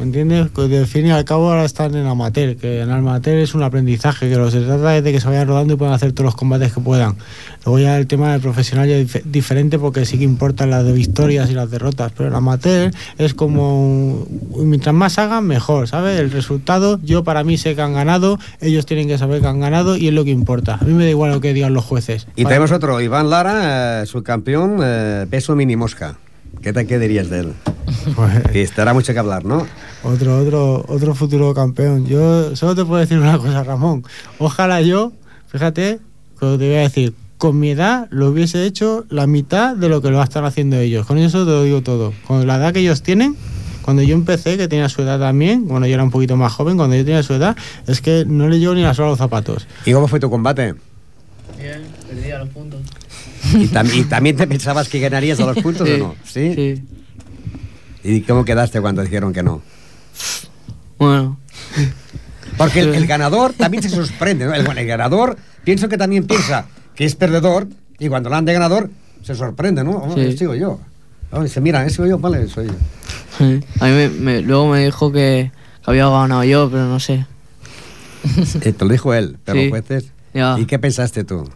S11: ¿Me entiendes? Que de fin y al cabo ahora están en amateur, que en amateur es un aprendizaje, que lo que se trata es de que se vayan rodando y puedan hacer todos los combates que puedan. Luego ya el tema del profesional ya es dif- diferente porque sí que importan las de victorias y las derrotas, pero el amateur es como, mientras más hagan, mejor, ¿sabes? El resultado, yo para mí sé que han ganado, ellos tienen que saber que han ganado y es lo que importa. A mí me da igual lo que digan los jueces.
S1: Y tenemos otro, Iván Lara, eh, subcampeón, eh, peso mini mosca. ¿Qué, te, ¿Qué dirías de él?
S11: Pues-
S1: Que estará mucho que hablar, ¿no?
S11: Otro, otro, otro futuro campeón. Yo solo te puedo decir una cosa, Ramón. Ojalá yo, fíjate, que te voy a decir, con mi edad lo hubiese hecho la mitad de lo que lo están haciendo ellos. Con eso te lo digo todo. Con la edad que ellos tienen, cuando yo empecé, que tenía su edad también, cuando yo era un poquito más joven, cuando yo tenía su edad, es que no le llevo ni la sola a los zapatos.
S1: ¿Y cómo fue tu combate?
S15: Bien, perdí a los puntos.
S1: ¿Y, tam- y también te pensabas que ganarías a los puntos
S15: Sí,
S1: o no? ¿Sí?
S15: Sí.
S1: ¿Y cómo quedaste cuando dijeron que no?
S15: Bueno.
S1: Porque el, el ganador también se sorprende, ¿no? El, el ganador, pienso que también piensa que es perdedor y cuando lo han de ganador se sorprende, ¿no? Oh,
S15: Sí.
S1: Sigo yo. Oh, dice, mira, ese soy yo, vale, soy yo.
S15: Sí. A mí me, me- luego me dijo que, que había ganado yo, pero no sé.
S1: Eh, te lo dijo él, pero
S15: Sí.
S1: jueces.
S15: Ya.
S1: ¿Y qué pensaste tú?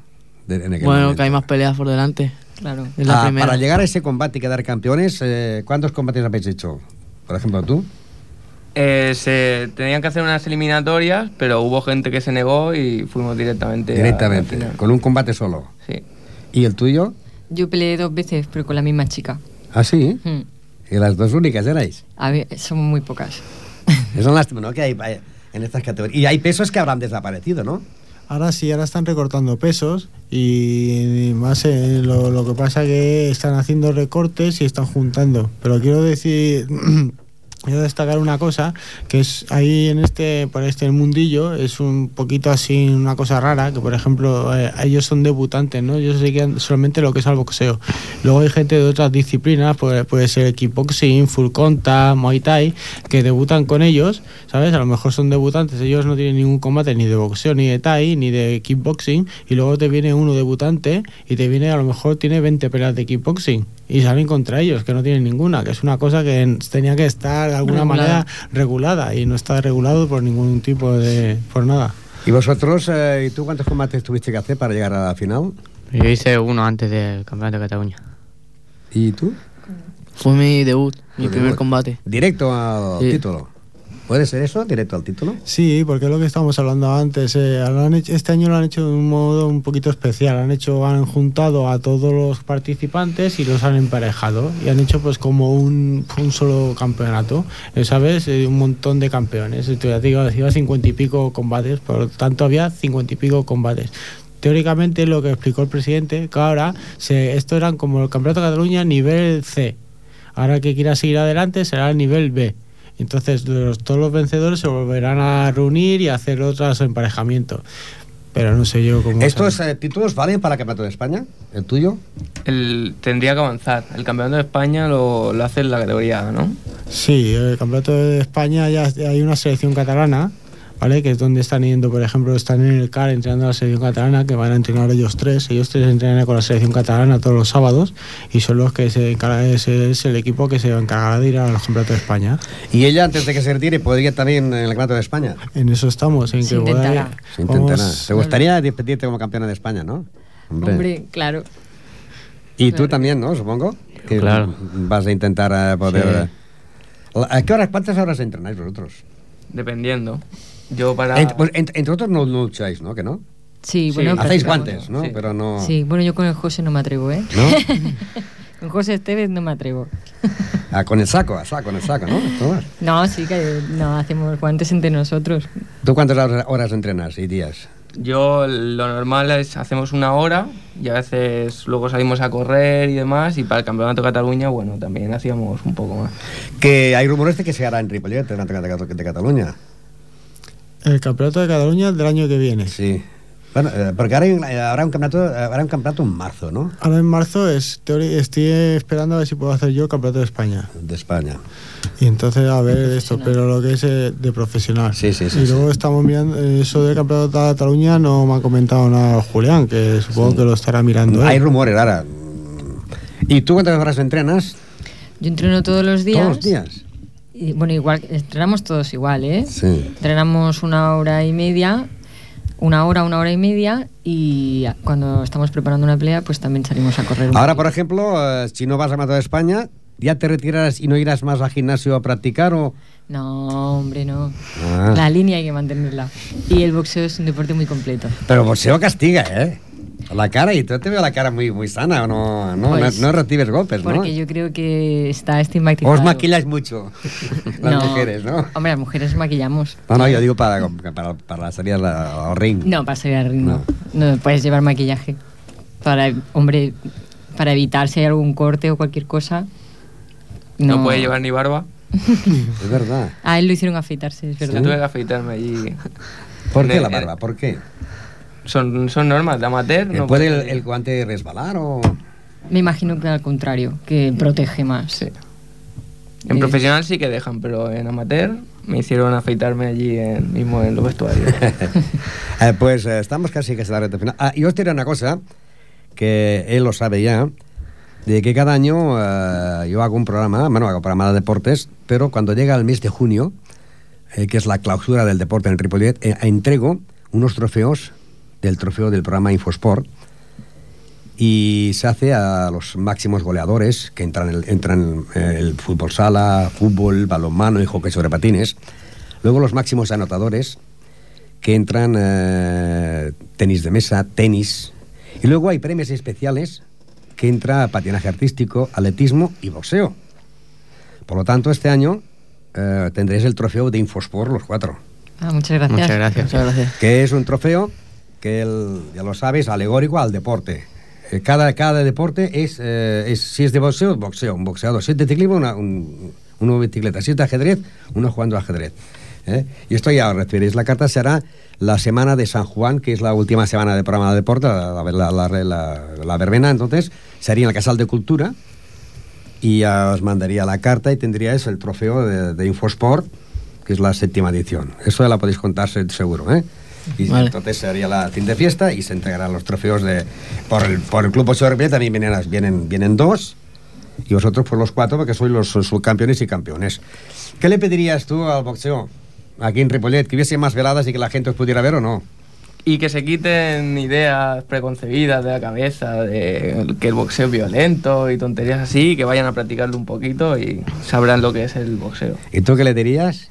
S1: de- en aquel
S15: Bueno,
S1: momento?
S15: que hay más peleas por delante.
S13: Claro.
S15: Es la
S1: Ah,
S15: primera.
S1: para llegar a ese combate y quedar campeones, eh, ¿cuántos combates habéis hecho? Por ejemplo, tú.
S12: Eh, se tenían que hacer unas eliminatorias, pero hubo gente que se negó y fuimos directamente. a
S1: Directamente, con un combate solo.
S12: Sí.
S1: ¿Y el tuyo?
S13: Yo peleé dos veces, pero con la misma chica.
S1: ¿Ah, sí?
S13: Hmm.
S1: ¿Y las dos únicas erais?
S13: A ver, somos muy pocas.
S1: Es una lástima, ¿no? Que hay hay- en estas categorías. Y hay pesos que habrán desaparecido, ¿no?
S11: Ahora sí, ahora están recortando pesos y más eh, lo, lo que pasa que están haciendo recortes y están juntando. Pero quiero decir, quiero destacar una cosa que es ahí en este, por este mundillo es un poquito así una cosa rara que por ejemplo eh, ellos son debutantes, ¿no? Ellos se solamente lo que es al boxeo. Luego hay gente de otras disciplinas, puede, puede ser kickboxing, full contact, muay thai, que debutan con ellos, ¿sabes? A lo mejor son debutantes, ellos no tienen ningún combate ni de boxeo, ni de thai, ni de kickboxing, y luego te viene uno debutante y te viene, a lo mejor tiene 20 peleas de kickboxing y salen contra ellos, que no tienen ninguna, que es una cosa que en- tenía que estar de alguna
S13: Regulada.
S11: manera regulada y no está regulado por ningún tipo de... por nada.
S1: ¿Y vosotros, eh, y tú cuántos combates tuviste que hacer para llegar a la final?
S14: Yo hice uno antes del Campeonato de Cataluña.
S1: ¿Y tú?
S15: Fue mi debut, mi primer
S1: debut.
S15: combate.
S1: Directo al
S15: Sí.
S1: título. ¿Puede ser eso? ¿Directo al título?
S11: Sí, porque es lo que estábamos hablando antes. eh, han hecho- este año lo han hecho de un modo un poquito especial. Han hecho, han juntado a todos los participantes y los han emparejado y han hecho pues como un, un solo campeonato, eh, ¿sabes? Eh, un montón de campeones. Esto ya te digo, decía cincuenta y pico combates, por lo tanto había cincuenta y pico combates. Teóricamente lo que explicó el presidente, que ahora se, esto eran como el campeonato de Cataluña nivel C. Ahora que quiera seguir adelante será el nivel B. Entonces los- todos los vencedores se volverán a reunir y a hacer otros emparejamientos. Pero no sé yo cómo...
S1: ¿Estos eh, títulos valen para el Campeonato de España? ¿El tuyo?
S12: El, tendría que avanzar. El campeonato de España lo, lo hace en la categoría, A, ¿no?
S11: Sí, el campeonato de España ya hay una selección catalana, ¿vale? Que es donde están yendo, por ejemplo, están en el CAR entrenando a la selección catalana, que van a entrenar ellos tres. Ellos tres entrenan con la selección catalana todos los sábados y son los que se encargan, es, es el equipo que se encargará de ir al campeonato de España.
S1: Y ella, antes de que se retire, podría también en el Campeonato de España.
S11: En eso estamos, en
S13: Se
S11: que
S13: intentará.
S1: Se intentará.
S11: vamos-
S1: ¿Te gustaría despedirte como campeona de España, no?
S13: Hombre, claro.
S1: Y tú también, ¿no? Supongo. Que
S14: Claro.
S1: Vas a intentar eh, poder...
S14: Sí.
S1: eh, ¿A qué horas, cuántas horas entrenáis vosotros?
S12: Dependiendo. Yo para...
S1: Ent- pues, ent- entre otros no, no lucháis, ¿no? ¿Que no?
S13: Sí,
S12: Sí.
S13: bueno,
S1: Hacéis
S13: practicamos.
S1: guantes, ¿no?
S12: Sí.
S1: Pero no...
S13: Sí, bueno, yo con el José no me atrevo, ¿eh?
S1: ¿No?
S13: con José Esteves no me atrevo.
S1: Ah, con el saco, a saco, con el saco, ¿no? Tomás.
S13: No, sí que no hacemos guantes entre nosotros.
S1: ¿Tú cuántas horas, entrenas y días?
S12: Yo lo normal es hacemos una hora y a veces luego salimos a correr y demás y para el Campeonato de Cataluña, bueno, también hacíamos un poco más.
S1: Que hay rumores de que se hará en Ripollet, de, de- de Cataluña.
S11: El campeonato de Cataluña del año que viene.
S1: Sí. Bueno, eh, porque ahora hay eh, habrá un campeonato, eh, habrá un campeonato en marzo, ¿no?
S11: Ahora en marzo es, estoy esperando a ver si puedo hacer yo el campeonato de España.
S1: De España.
S11: Y entonces a ver esto, pero lo que es de profesional.
S1: Sí, sí, sí,
S11: Y
S1: sí.
S11: luego estamos mirando, eso del campeonato de Cataluña no me ha comentado nada Julián, que supongo que lo estará mirando.
S1: Hay
S11: él.
S1: rumores ahora. ¿Y tú cuántas horas entrenas?
S13: Yo entreno todos los días.
S1: Todos los días.
S13: Y, bueno, igual, entrenamos todos igual, ¿eh?
S1: Sí.
S13: Entrenamos una hora y media, una hora, una hora y media, y cuando estamos preparando una pelea, pues también salimos a correr.
S1: Ahora, por ejemplo, eh, si no vas a Mato de España, ¿ya te retirarás y no irás más al gimnasio a practicar o...?
S13: No, hombre, no.
S1: Ah.
S13: La línea hay que mantenerla. Y el boxeo es un deporte muy completo.
S1: Pero boxeo castiga, ¿eh? La cara, y tú te veo la cara muy, muy sana, ¿o no, no,
S13: Pues,
S1: no, no recibes golpes, ¿no?
S13: Porque yo creo que está estigmatizado.
S1: Os maquilláis mucho, las
S13: No.
S1: mujeres, ¿no?
S13: Hombre, las mujeres maquillamos.
S1: No, no, yo digo para, para, para la salida al- ring.
S13: No, para salir al ring, no.
S1: No.
S13: No puedes llevar maquillaje. Para, hombre, para evitar si hay algún corte o cualquier cosa.
S12: No,
S13: No,
S12: puede llevar ni barba.
S1: Es verdad.
S13: A él lo hicieron afeitarse, es
S12: Yo
S13: verdad.
S12: tuve que afeitarme allí.
S1: ¿Por qué la barba? ¿Por qué?
S12: Son, son normas de amateur.
S1: ¿Eh,
S12: No
S1: ¿Puede el, el guante resbalar o...?
S13: Me imagino que al contrario, que protege más.
S12: En
S13: Eh,
S12: profesional sí que dejan, pero en amateur me hicieron afeitarme allí en- mismo en los vestuarios.
S1: Eh, pues eh, estamos casi que se la recta final. Ah, y os diré una cosa, que él lo sabe ya, de que cada año eh, yo hago un programa, bueno, hago programa de deportes, pero cuando llega el mes de junio, eh, que es la clausura del deporte en Ripollet, eh, entrego unos trofeos del trofeo del programa Infosport y se hace a los máximos goleadores que entran en el, entran en el fútbol sala, fútbol, balonmano y hockey sobre patines. Luego los máximos anotadores que entran eh, tenis de mesa, tenis. Y luego hay premios especiales que entra patinaje artístico, atletismo y boxeo. Por lo tanto, este año eh, tendréis el trofeo de Infosport los cuatro.
S13: Ah, muchas gracias.
S15: Muchas gracias. Muchas gracias.
S1: Que es un trofeo que, el- ya lo sabes, alegórico al deporte. Eh, Cada, cada deporte es, eh, es, si es de boxeo, boxeo, un boxeador. Si es de ciclismo, una, un, de bicicleta. Si es de ajedrez, uno jugando ajedrez. ¿eh? Y esto ya os recibiréis. La carta será la semana de San Juan, que es la última semana de programa de deporte, la, la, la, la- verbena, entonces, sería en el Casal de Cultura. Y ya os mandaría la carta y tendríais el trofeo de, Infosport, que es la séptima edición. Eso ya la podéis contar se- seguro. Y
S15: Vale.
S1: entonces sería la fin de fiesta y se entregarán los trofeos de por el, por el Club 8 de Ripollet también vienen, vienen, vienen dos y vosotros por los cuatro porque sois los subcampeones y campeones. ¿Qué le pedirías tú al boxeo aquí en Ripollet? ¿Que hubiese más veladas y que la gente os pudiera ver o no?
S12: Y que se quiten ideas preconcebidas de la cabeza, de que el boxeo es violento y tonterías así, que vayan a practicarlo un poquito y sabrán lo que es el boxeo.
S1: ¿Y tú qué le dirías?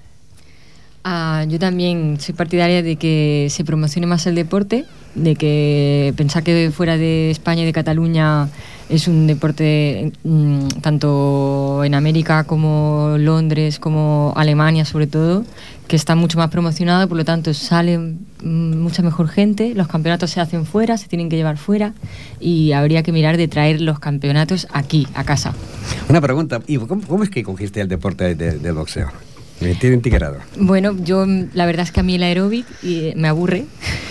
S13: Ah, yo también soy partidaria de que se promocione más el deporte, de que pensar que fuera de España y de Cataluña es un deporte mm, tanto en América como Londres, como Alemania sobre todo, que está mucho más promocionado, por lo tanto sale mm, mucha mejor gente, los campeonatos se hacen fuera, se tienen que llevar fuera y habría que mirar de traer los campeonatos aquí, a casa.
S1: Una pregunta, ¿y cómo, cómo es que cogiste el deporte de- del boxeo? Me tiene integrado.
S13: Bueno, yo la verdad es que a mí el aeróbic eh, me aburre.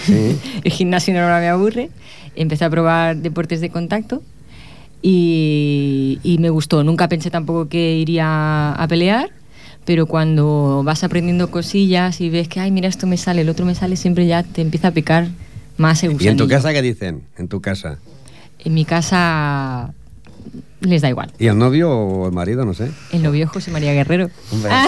S1: Sí.
S13: el gimnasio normal me aburre. Empecé a probar deportes de contacto y, y me gustó. Nunca pensé tampoco que iría a pelear, pero cuando vas aprendiendo cosillas y ves que, ay, mira, esto me sale, el otro me sale, siempre ya te empieza a picar más el
S1: ¿Y en tu casa qué dicen? En tu casa.
S13: En mi casa les da igual.
S1: ¿Y el novio o el marido? No sé.
S13: El novio José María Guerrero.
S1: Hombre.
S13: Ah.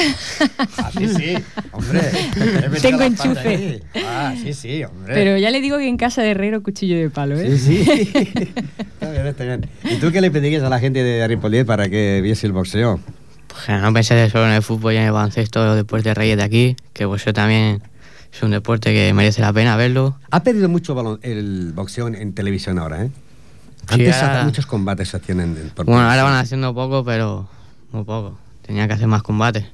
S1: Ah, sí, sí, hombre.
S13: Tengo enchufe.
S1: Ah, sí, sí, hombre.
S13: Pero ya le digo que en casa de Herrero cuchillo de palo, ¿eh?
S1: Sí, sí. Está bien, está bien. ¿Y tú qué le pedirías a la gente de Ripollet para que viese el boxeo?
S15: Pues que no pensé solo en el fútbol y en el baloncesto, los deportes reyes de aquí, que pues yo también
S14: es un deporte que merece la pena verlo.
S1: Ha perdido mucho el boxeo en, en televisión ahora, ¿eh?
S14: Sí,
S1: Antes
S14: ahora-
S1: hacía muchos combates se hacían en, por
S14: Bueno, ahora van haciendo poco, pero muy poco. Tenía que hacer más combates.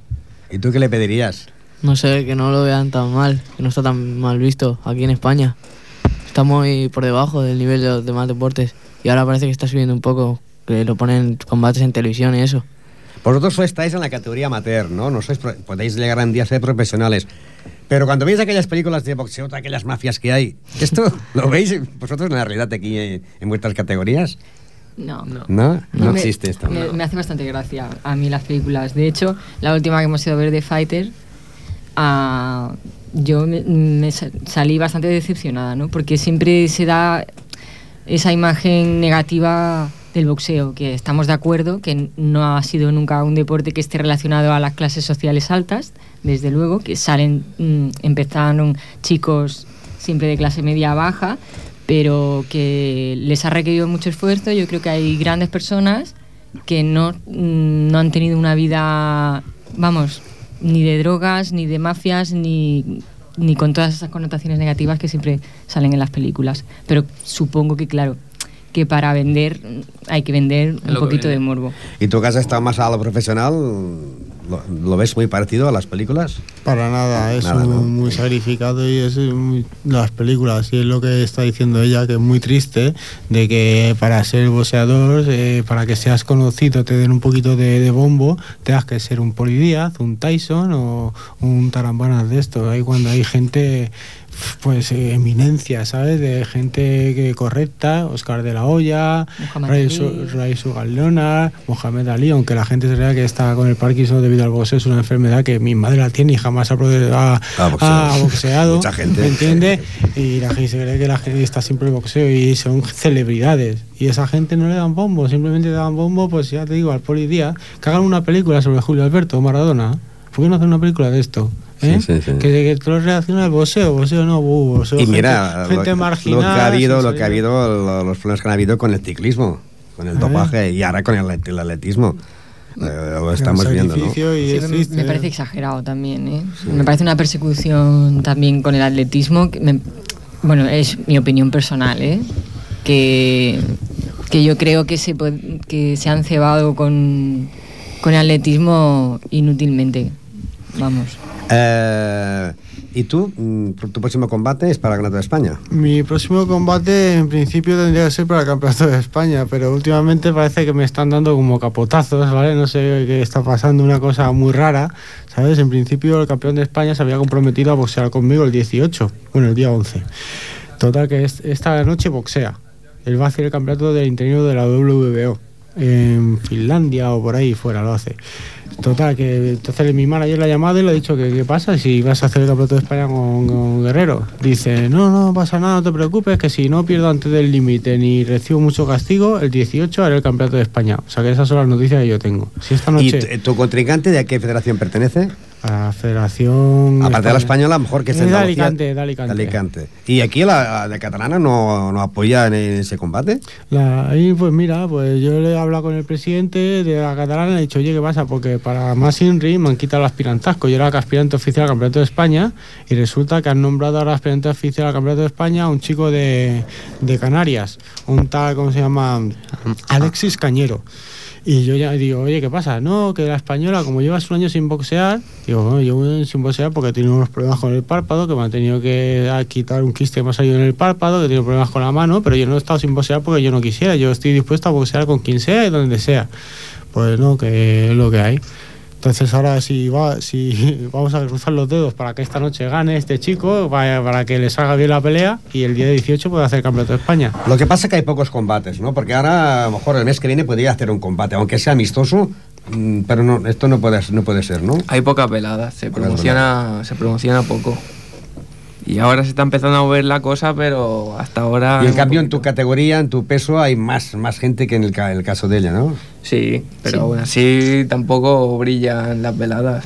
S1: ¿Y tú qué le pedirías?
S15: No sé, que no lo vean tan mal, que no está tan mal visto aquí en España. Está muy por debajo del nivel de los demás deportes. Y ahora parece que está subiendo un poco, que lo ponen combates en televisión y eso.
S1: Vosotros estáis en la categoría amateur, ¿no? No sois podéis llegar un día a ser profesionales. Pero cuando veis aquellas películas de boxeo, aquellas mafias que hay, ¿esto lo veis vosotros en la realidad aquí en, en vuestras categorías?
S13: No.
S1: ¿No? No,
S13: me-
S1: existe esto.
S13: Me, me hace bastante gracia a mí las películas. De hecho, la última que hemos ido a ver de Fighter, ah, yo me, me sa- salí bastante decepcionada, ¿no? Porque siempre se da esa imagen negativa del boxeo, que estamos de acuerdo, que no ha sido nunca un deporte que esté relacionado a las clases sociales altas, desde luego, que salen, mm, empezaron chicos siempre de clase media baja, pero que les ha requerido mucho esfuerzo. Yo creo que hay grandes personas que no, mm, no han tenido una vida, vamos, ni de drogas, ni de mafias, ni, ni con todas esas connotaciones negativas que siempre salen en las películas. Pero supongo que, claro, que para vender hay que vender un
S1: lo
S13: poquito de morbo.
S1: ¿Y que has estado más a lo profesional, lo, lo ves muy parecido a las películas?
S11: Para nada, es
S1: Nada,
S11: un-
S1: ¿no?
S11: muy sacrificado y es muy- las películas, y es lo que está diciendo ella, que es muy triste, de que para ser boxeador, eh, para que seas conocido, te den un poquito de, de bombo, tengas que ser un Polidíaz, un Tyson o un Tarambanas de esto. Ahí cuando hay gente, pues eh, eminencia, ¿sabes? De gente que correcta, Oscar de la Hoya, Ray
S13: Ali.
S11: Su- Ray Sugar Leonard, Mohamed Ali, aunque la gente se crea que está con el Parkinson debido al boxeo, es una enfermedad que mi madre la tiene y jamás ha, ha-
S1: Ha boxeado.
S11: ha boxeado.
S1: Mucha gente.
S11: ¿Me entiende? Y la gente se cree que la gente está siempre en el boxeo y son celebridades. Y esa gente no le dan bombo, simplemente le dan bombo, pues ya te digo, al Poli Díaz, que hagan una película sobre Julio Alberto Maradona. ¿Por qué no hacen una película de esto? ¿Eh?
S1: Sí, sí, sí.
S11: Que, que todo reacciona al boxeo, boxeo no, uh, boxeo,
S1: Y mira,
S11: gente, gente
S1: lo,
S11: marginal.
S1: lo que ha habido, lo que ha habido, lo- los problemas que han habido con el ciclismo, con el dopaje y ahora con el, el atletismo. Eh, lo estamos viendo, ¿no?
S13: Sí, me- parece exagerado también, ¿eh? Me parece una persecución también con el atletismo. que me- bueno, es mi opinión personal, ¿eh? Que, que yo creo que se, que se han cebado con, con el atletismo inútilmente. Vamos.
S1: Eh, ¿Y tú? Mm, ¿Tu próximo combate es para el Campeonato de España?
S11: Mi próximo combate en principio tendría que ser para el Campeonato de España, pero últimamente parece que me están dando como capotazos, ¿vale? No sé qué está pasando, una cosa muy rara, ¿sabes? En principio el campeón de España se había comprometido a boxear conmigo el 18, bueno, el día 11. Total, que es- esta noche boxea. Él va a hacer el campeonato del interior de la WBO. En Finlandia o por ahí fuera lo hace. Total, que entonces mi manager la ha llamado y le ha dicho que qué pasa si vas a hacer el campeonato de España con, con Guerrero. Dice, no, no pasa nada, no te preocupes, que si no pierdo antes del límite ni recibo mucho castigo, el 18 haré el campeonato de España. O sea que esas son las noticias que yo tengo. Si esta
S1: ¿Y
S11: noche
S1: tu contrincante de a qué federación pertenece?
S11: A la Federación...
S1: Aparte de la española, mejor que es
S11: de. Alicante, de Alicante.
S1: De Alicante. ¿Y aquí la de catalana no, no apoya en ese combate?
S11: La, ahí, pues mira, pues yo le he hablado con el presidente de la catalana y le he dicho, oye, ¿qué pasa? Porque para más INRI me han quitado el aspirantazco. Yo era aspirante oficial al Campeonato de España y resulta que han nombrado ahora aspirante oficial al Campeonato de España a un chico de, de Canarias, un tal, ¿cómo se llama? Alexis Cañero. Y yo ya digo, oye, ¿qué pasa? No, que la española, como llevas un año sin boxear, digo, bueno, llevo sin boxear porque tenido unos problemas con el párpado, que me han tenido que ah, quitar un quiste que me ha salido en el párpado, que tenido problemas con la mano, pero yo no he estado sin boxear porque yo no quisiera, yo estoy dispuesto a boxear con quien sea y donde sea. Pues no, que es lo que hay. Entonces ahora si, va, si vamos a cruzar los dedos para que esta noche gane este chico, para, para que le salga bien la pelea y el día 18 pueda hacer el Campeonato de España.
S1: Lo que pasa es que hay pocos combates, ¿no? Porque ahora, a lo mejor el mes que viene podría hacer un combate, aunque sea amistoso, mm, pero no, esto no puede, no puede ser, ¿no?
S12: Hay pocas veladas, se promociona, se promociona poco. Y ahora se está empezando a mover la cosa, pero hasta ahora.
S1: Y en cambio, en tu categoría, en tu peso, hay más, más gente que en el, ca- el caso de ella, ¿no?
S12: Sí, pero
S13: Sí.
S12: aún así tampoco brillan las veladas.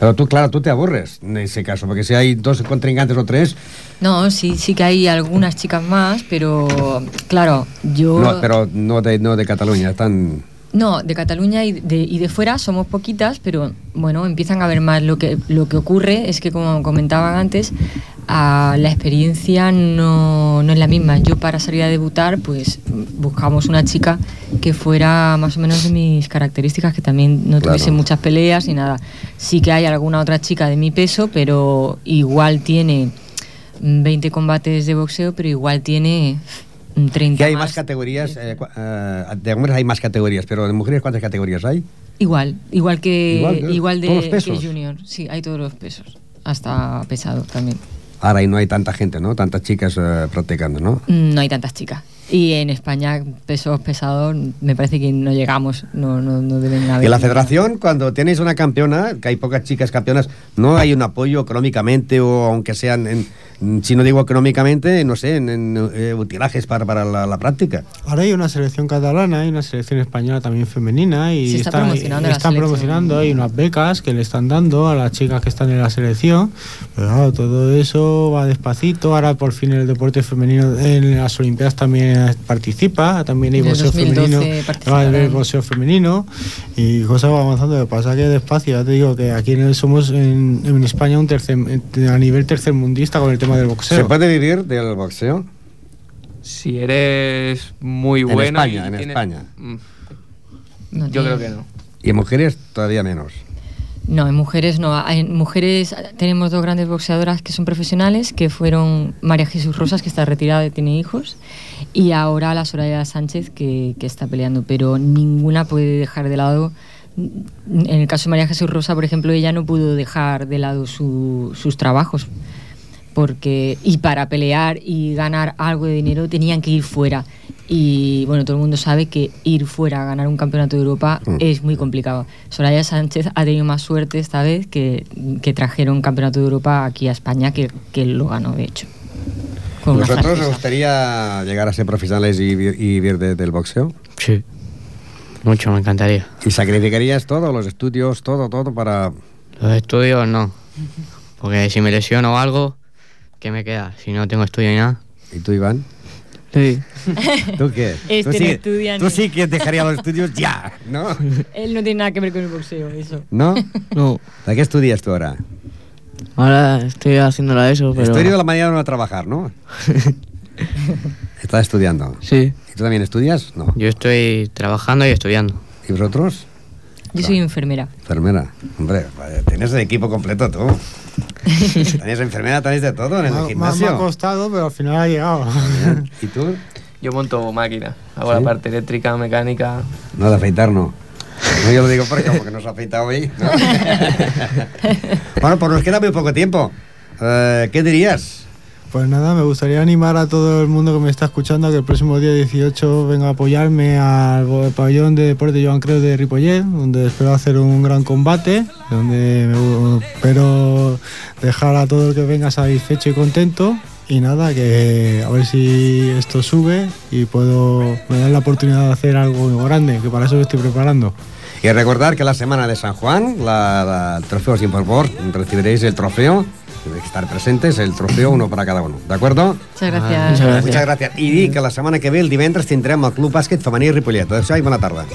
S1: Pero tú, claro, tú te aburres en ese caso, porque si hay dos contrincantes o tres,
S13: No, sí, sí que hay algunas chicas más, pero claro, yo...
S1: no, pero no de, no de Cataluña, están...
S13: No, de Cataluña y de, y de fuera somos poquitas, pero bueno, empiezan a ver más. Lo que, lo que ocurre es que, como comentaban antes, a la experiencia no, no es la misma. Yo para salir a debutar, pues buscamos una chica que fuera más o menos de mis características, que también no
S1: Claro.
S13: tuviese muchas peleas ni nada. Sí que hay alguna otra chica de mi peso, pero igual tiene mm, 20 combates de boxeo, pero igual tiene 30
S1: Que hay
S13: más.
S1: más categorías, eh, eh, de hombres hay más categorías, pero de mujeres ¿cuántas categorías hay?
S13: Igual, igual que
S1: Igual,
S13: igual de
S1: Todos los
S13: que
S1: pesos.
S13: junior. Sí, hay todos los pesos, hasta pesado también.
S1: Ahora ahí no hay tanta gente, ¿no? Tantas chicas eh, practicando, ¿no?
S13: Mm, No hay tantas chicas. Y en España pesos pesados me parece que no llegamos, no no, no deben haber.
S1: Y la federación, cuando tenéis una campeona, que hay pocas chicas campeonas, ¿no hay un apoyo económicamente o aunque sean, en, si no digo económicamente, no sé, en, en, eh, utilajes para, para la, la práctica?
S11: Ahora hay una selección catalana, hay una selección española también femenina y
S13: Se está promocionando la
S11: están promocionando, hay unas becas que le están dando a las chicas que están en la selección. Pero claro, todo eso va despacito. Ahora por fin el deporte femenino en las Olimpiadas también participa, también hay
S13: En el
S11: boxeo
S13: 2012
S11: femenino, haber boxeo femenino y cosas van avanzando. Lo que pasa que despacio, ya te digo que aquí en- somos en, en España un tercer, a nivel tercermundista con el tema del boxeo.
S1: ¿Se puede vivir del boxeo?
S12: Si eres muy
S1: En
S12: bueno.
S1: España,
S12: y
S1: en
S12: tienes-
S1: España.
S12: Mm,
S13: No
S12: Yo creo que no.
S1: Y en mujeres todavía menos.
S13: No, en mujeres no. En mujeres tenemos dos grandes boxeadoras que son profesionales, que fueron María Jesús Rosas, que está retirada y tiene hijos, y ahora la Soraya Sánchez, que, que está peleando, pero ninguna puede dejar de lado. En el caso de María Jesús Rosa, por ejemplo, ella no pudo dejar de lado su- sus trabajos, porque y para pelear y ganar algo de dinero tenían que ir fuera. Y bueno, todo el mundo sabe que ir fuera a ganar un campeonato de Europa
S1: Mm.
S13: es muy complicado. Soraya Sánchez ha tenido más suerte esta vez que, que trajeron un campeonato de Europa aquí a España, que, que lo ganó, de hecho. Con una
S1: ¿Vosotros os gustaría llegar a ser profesionales y, y vivir de- del boxeo?
S14: Sí. Mucho, me encantaría.
S1: ¿Y sacrificarías todo, los estudios, todo, todo para...?
S14: Los estudios no. Porque si me lesiono o algo, ¿qué me queda? Si no tengo estudio ni nada.
S1: ¿Y tú, Iván?
S15: Sí.
S1: ¿Tú qué?
S13: Este
S1: tú,
S13: no
S1: sí,
S13: estudia
S1: tú
S13: ni-
S1: sí que dejarías los estudios ya, ¿no?
S13: Él no tiene nada que ver con el boxeo, eso.
S1: ¿No?
S15: No.
S1: ¿De qué estudias tú ahora?
S15: Ahora estoy haciéndola eso, pero...
S1: Estoy de la mañana a trabajar, ¿no? Estás estudiando.
S15: Sí.
S1: ¿Y tú también estudias? No.
S14: Yo estoy trabajando y estudiando.
S1: ¿Y vosotros?
S13: Yo soy enfermera.
S1: Enfermera. Hombre, tienes el equipo completo tú. Tenéis enfermera, tenéis de todo en el
S11: ha- me ha-
S1: gimnasio.
S11: costado, pero al final ha llegado.
S1: ¿Y tú?
S12: Yo monto máquinas. Hago
S1: ¿Sí?
S12: la parte eléctrica, mecánica.
S1: No, de afeitar no. No, yo lo digo porque como que no se ha afeitado hoy. ¿no? bueno, pues nos queda muy poco tiempo. Eh, ¿Qué dirías?
S11: Pues nada, me gustaría animar a todo el mundo que me está escuchando a que el próximo día 18 venga a apoyarme al pabellón de deporte Joan Creu de Ripollet, donde espero hacer un gran combate, donde me espero dejar a todo el que venga satisfecho y contento. Y nada, que a ver si esto sube y puedo me dan la oportunidad de hacer algo grande, que para eso me estoy preparando.
S1: Y recordar que la semana de San Juan, la, la el trofeo Sin Por recibiréis el trofeo. Tenéis que estar presentes, el trofeo uno para cada uno. ¿De acuerdo?
S13: Muchas gracias.
S15: Muchas gracias.
S1: Muchas gracias. I dir que la setmana que ve, el divendres, tindrem el Club Bàsquet Femení Ripollet. Adéu-siau i bona tarda.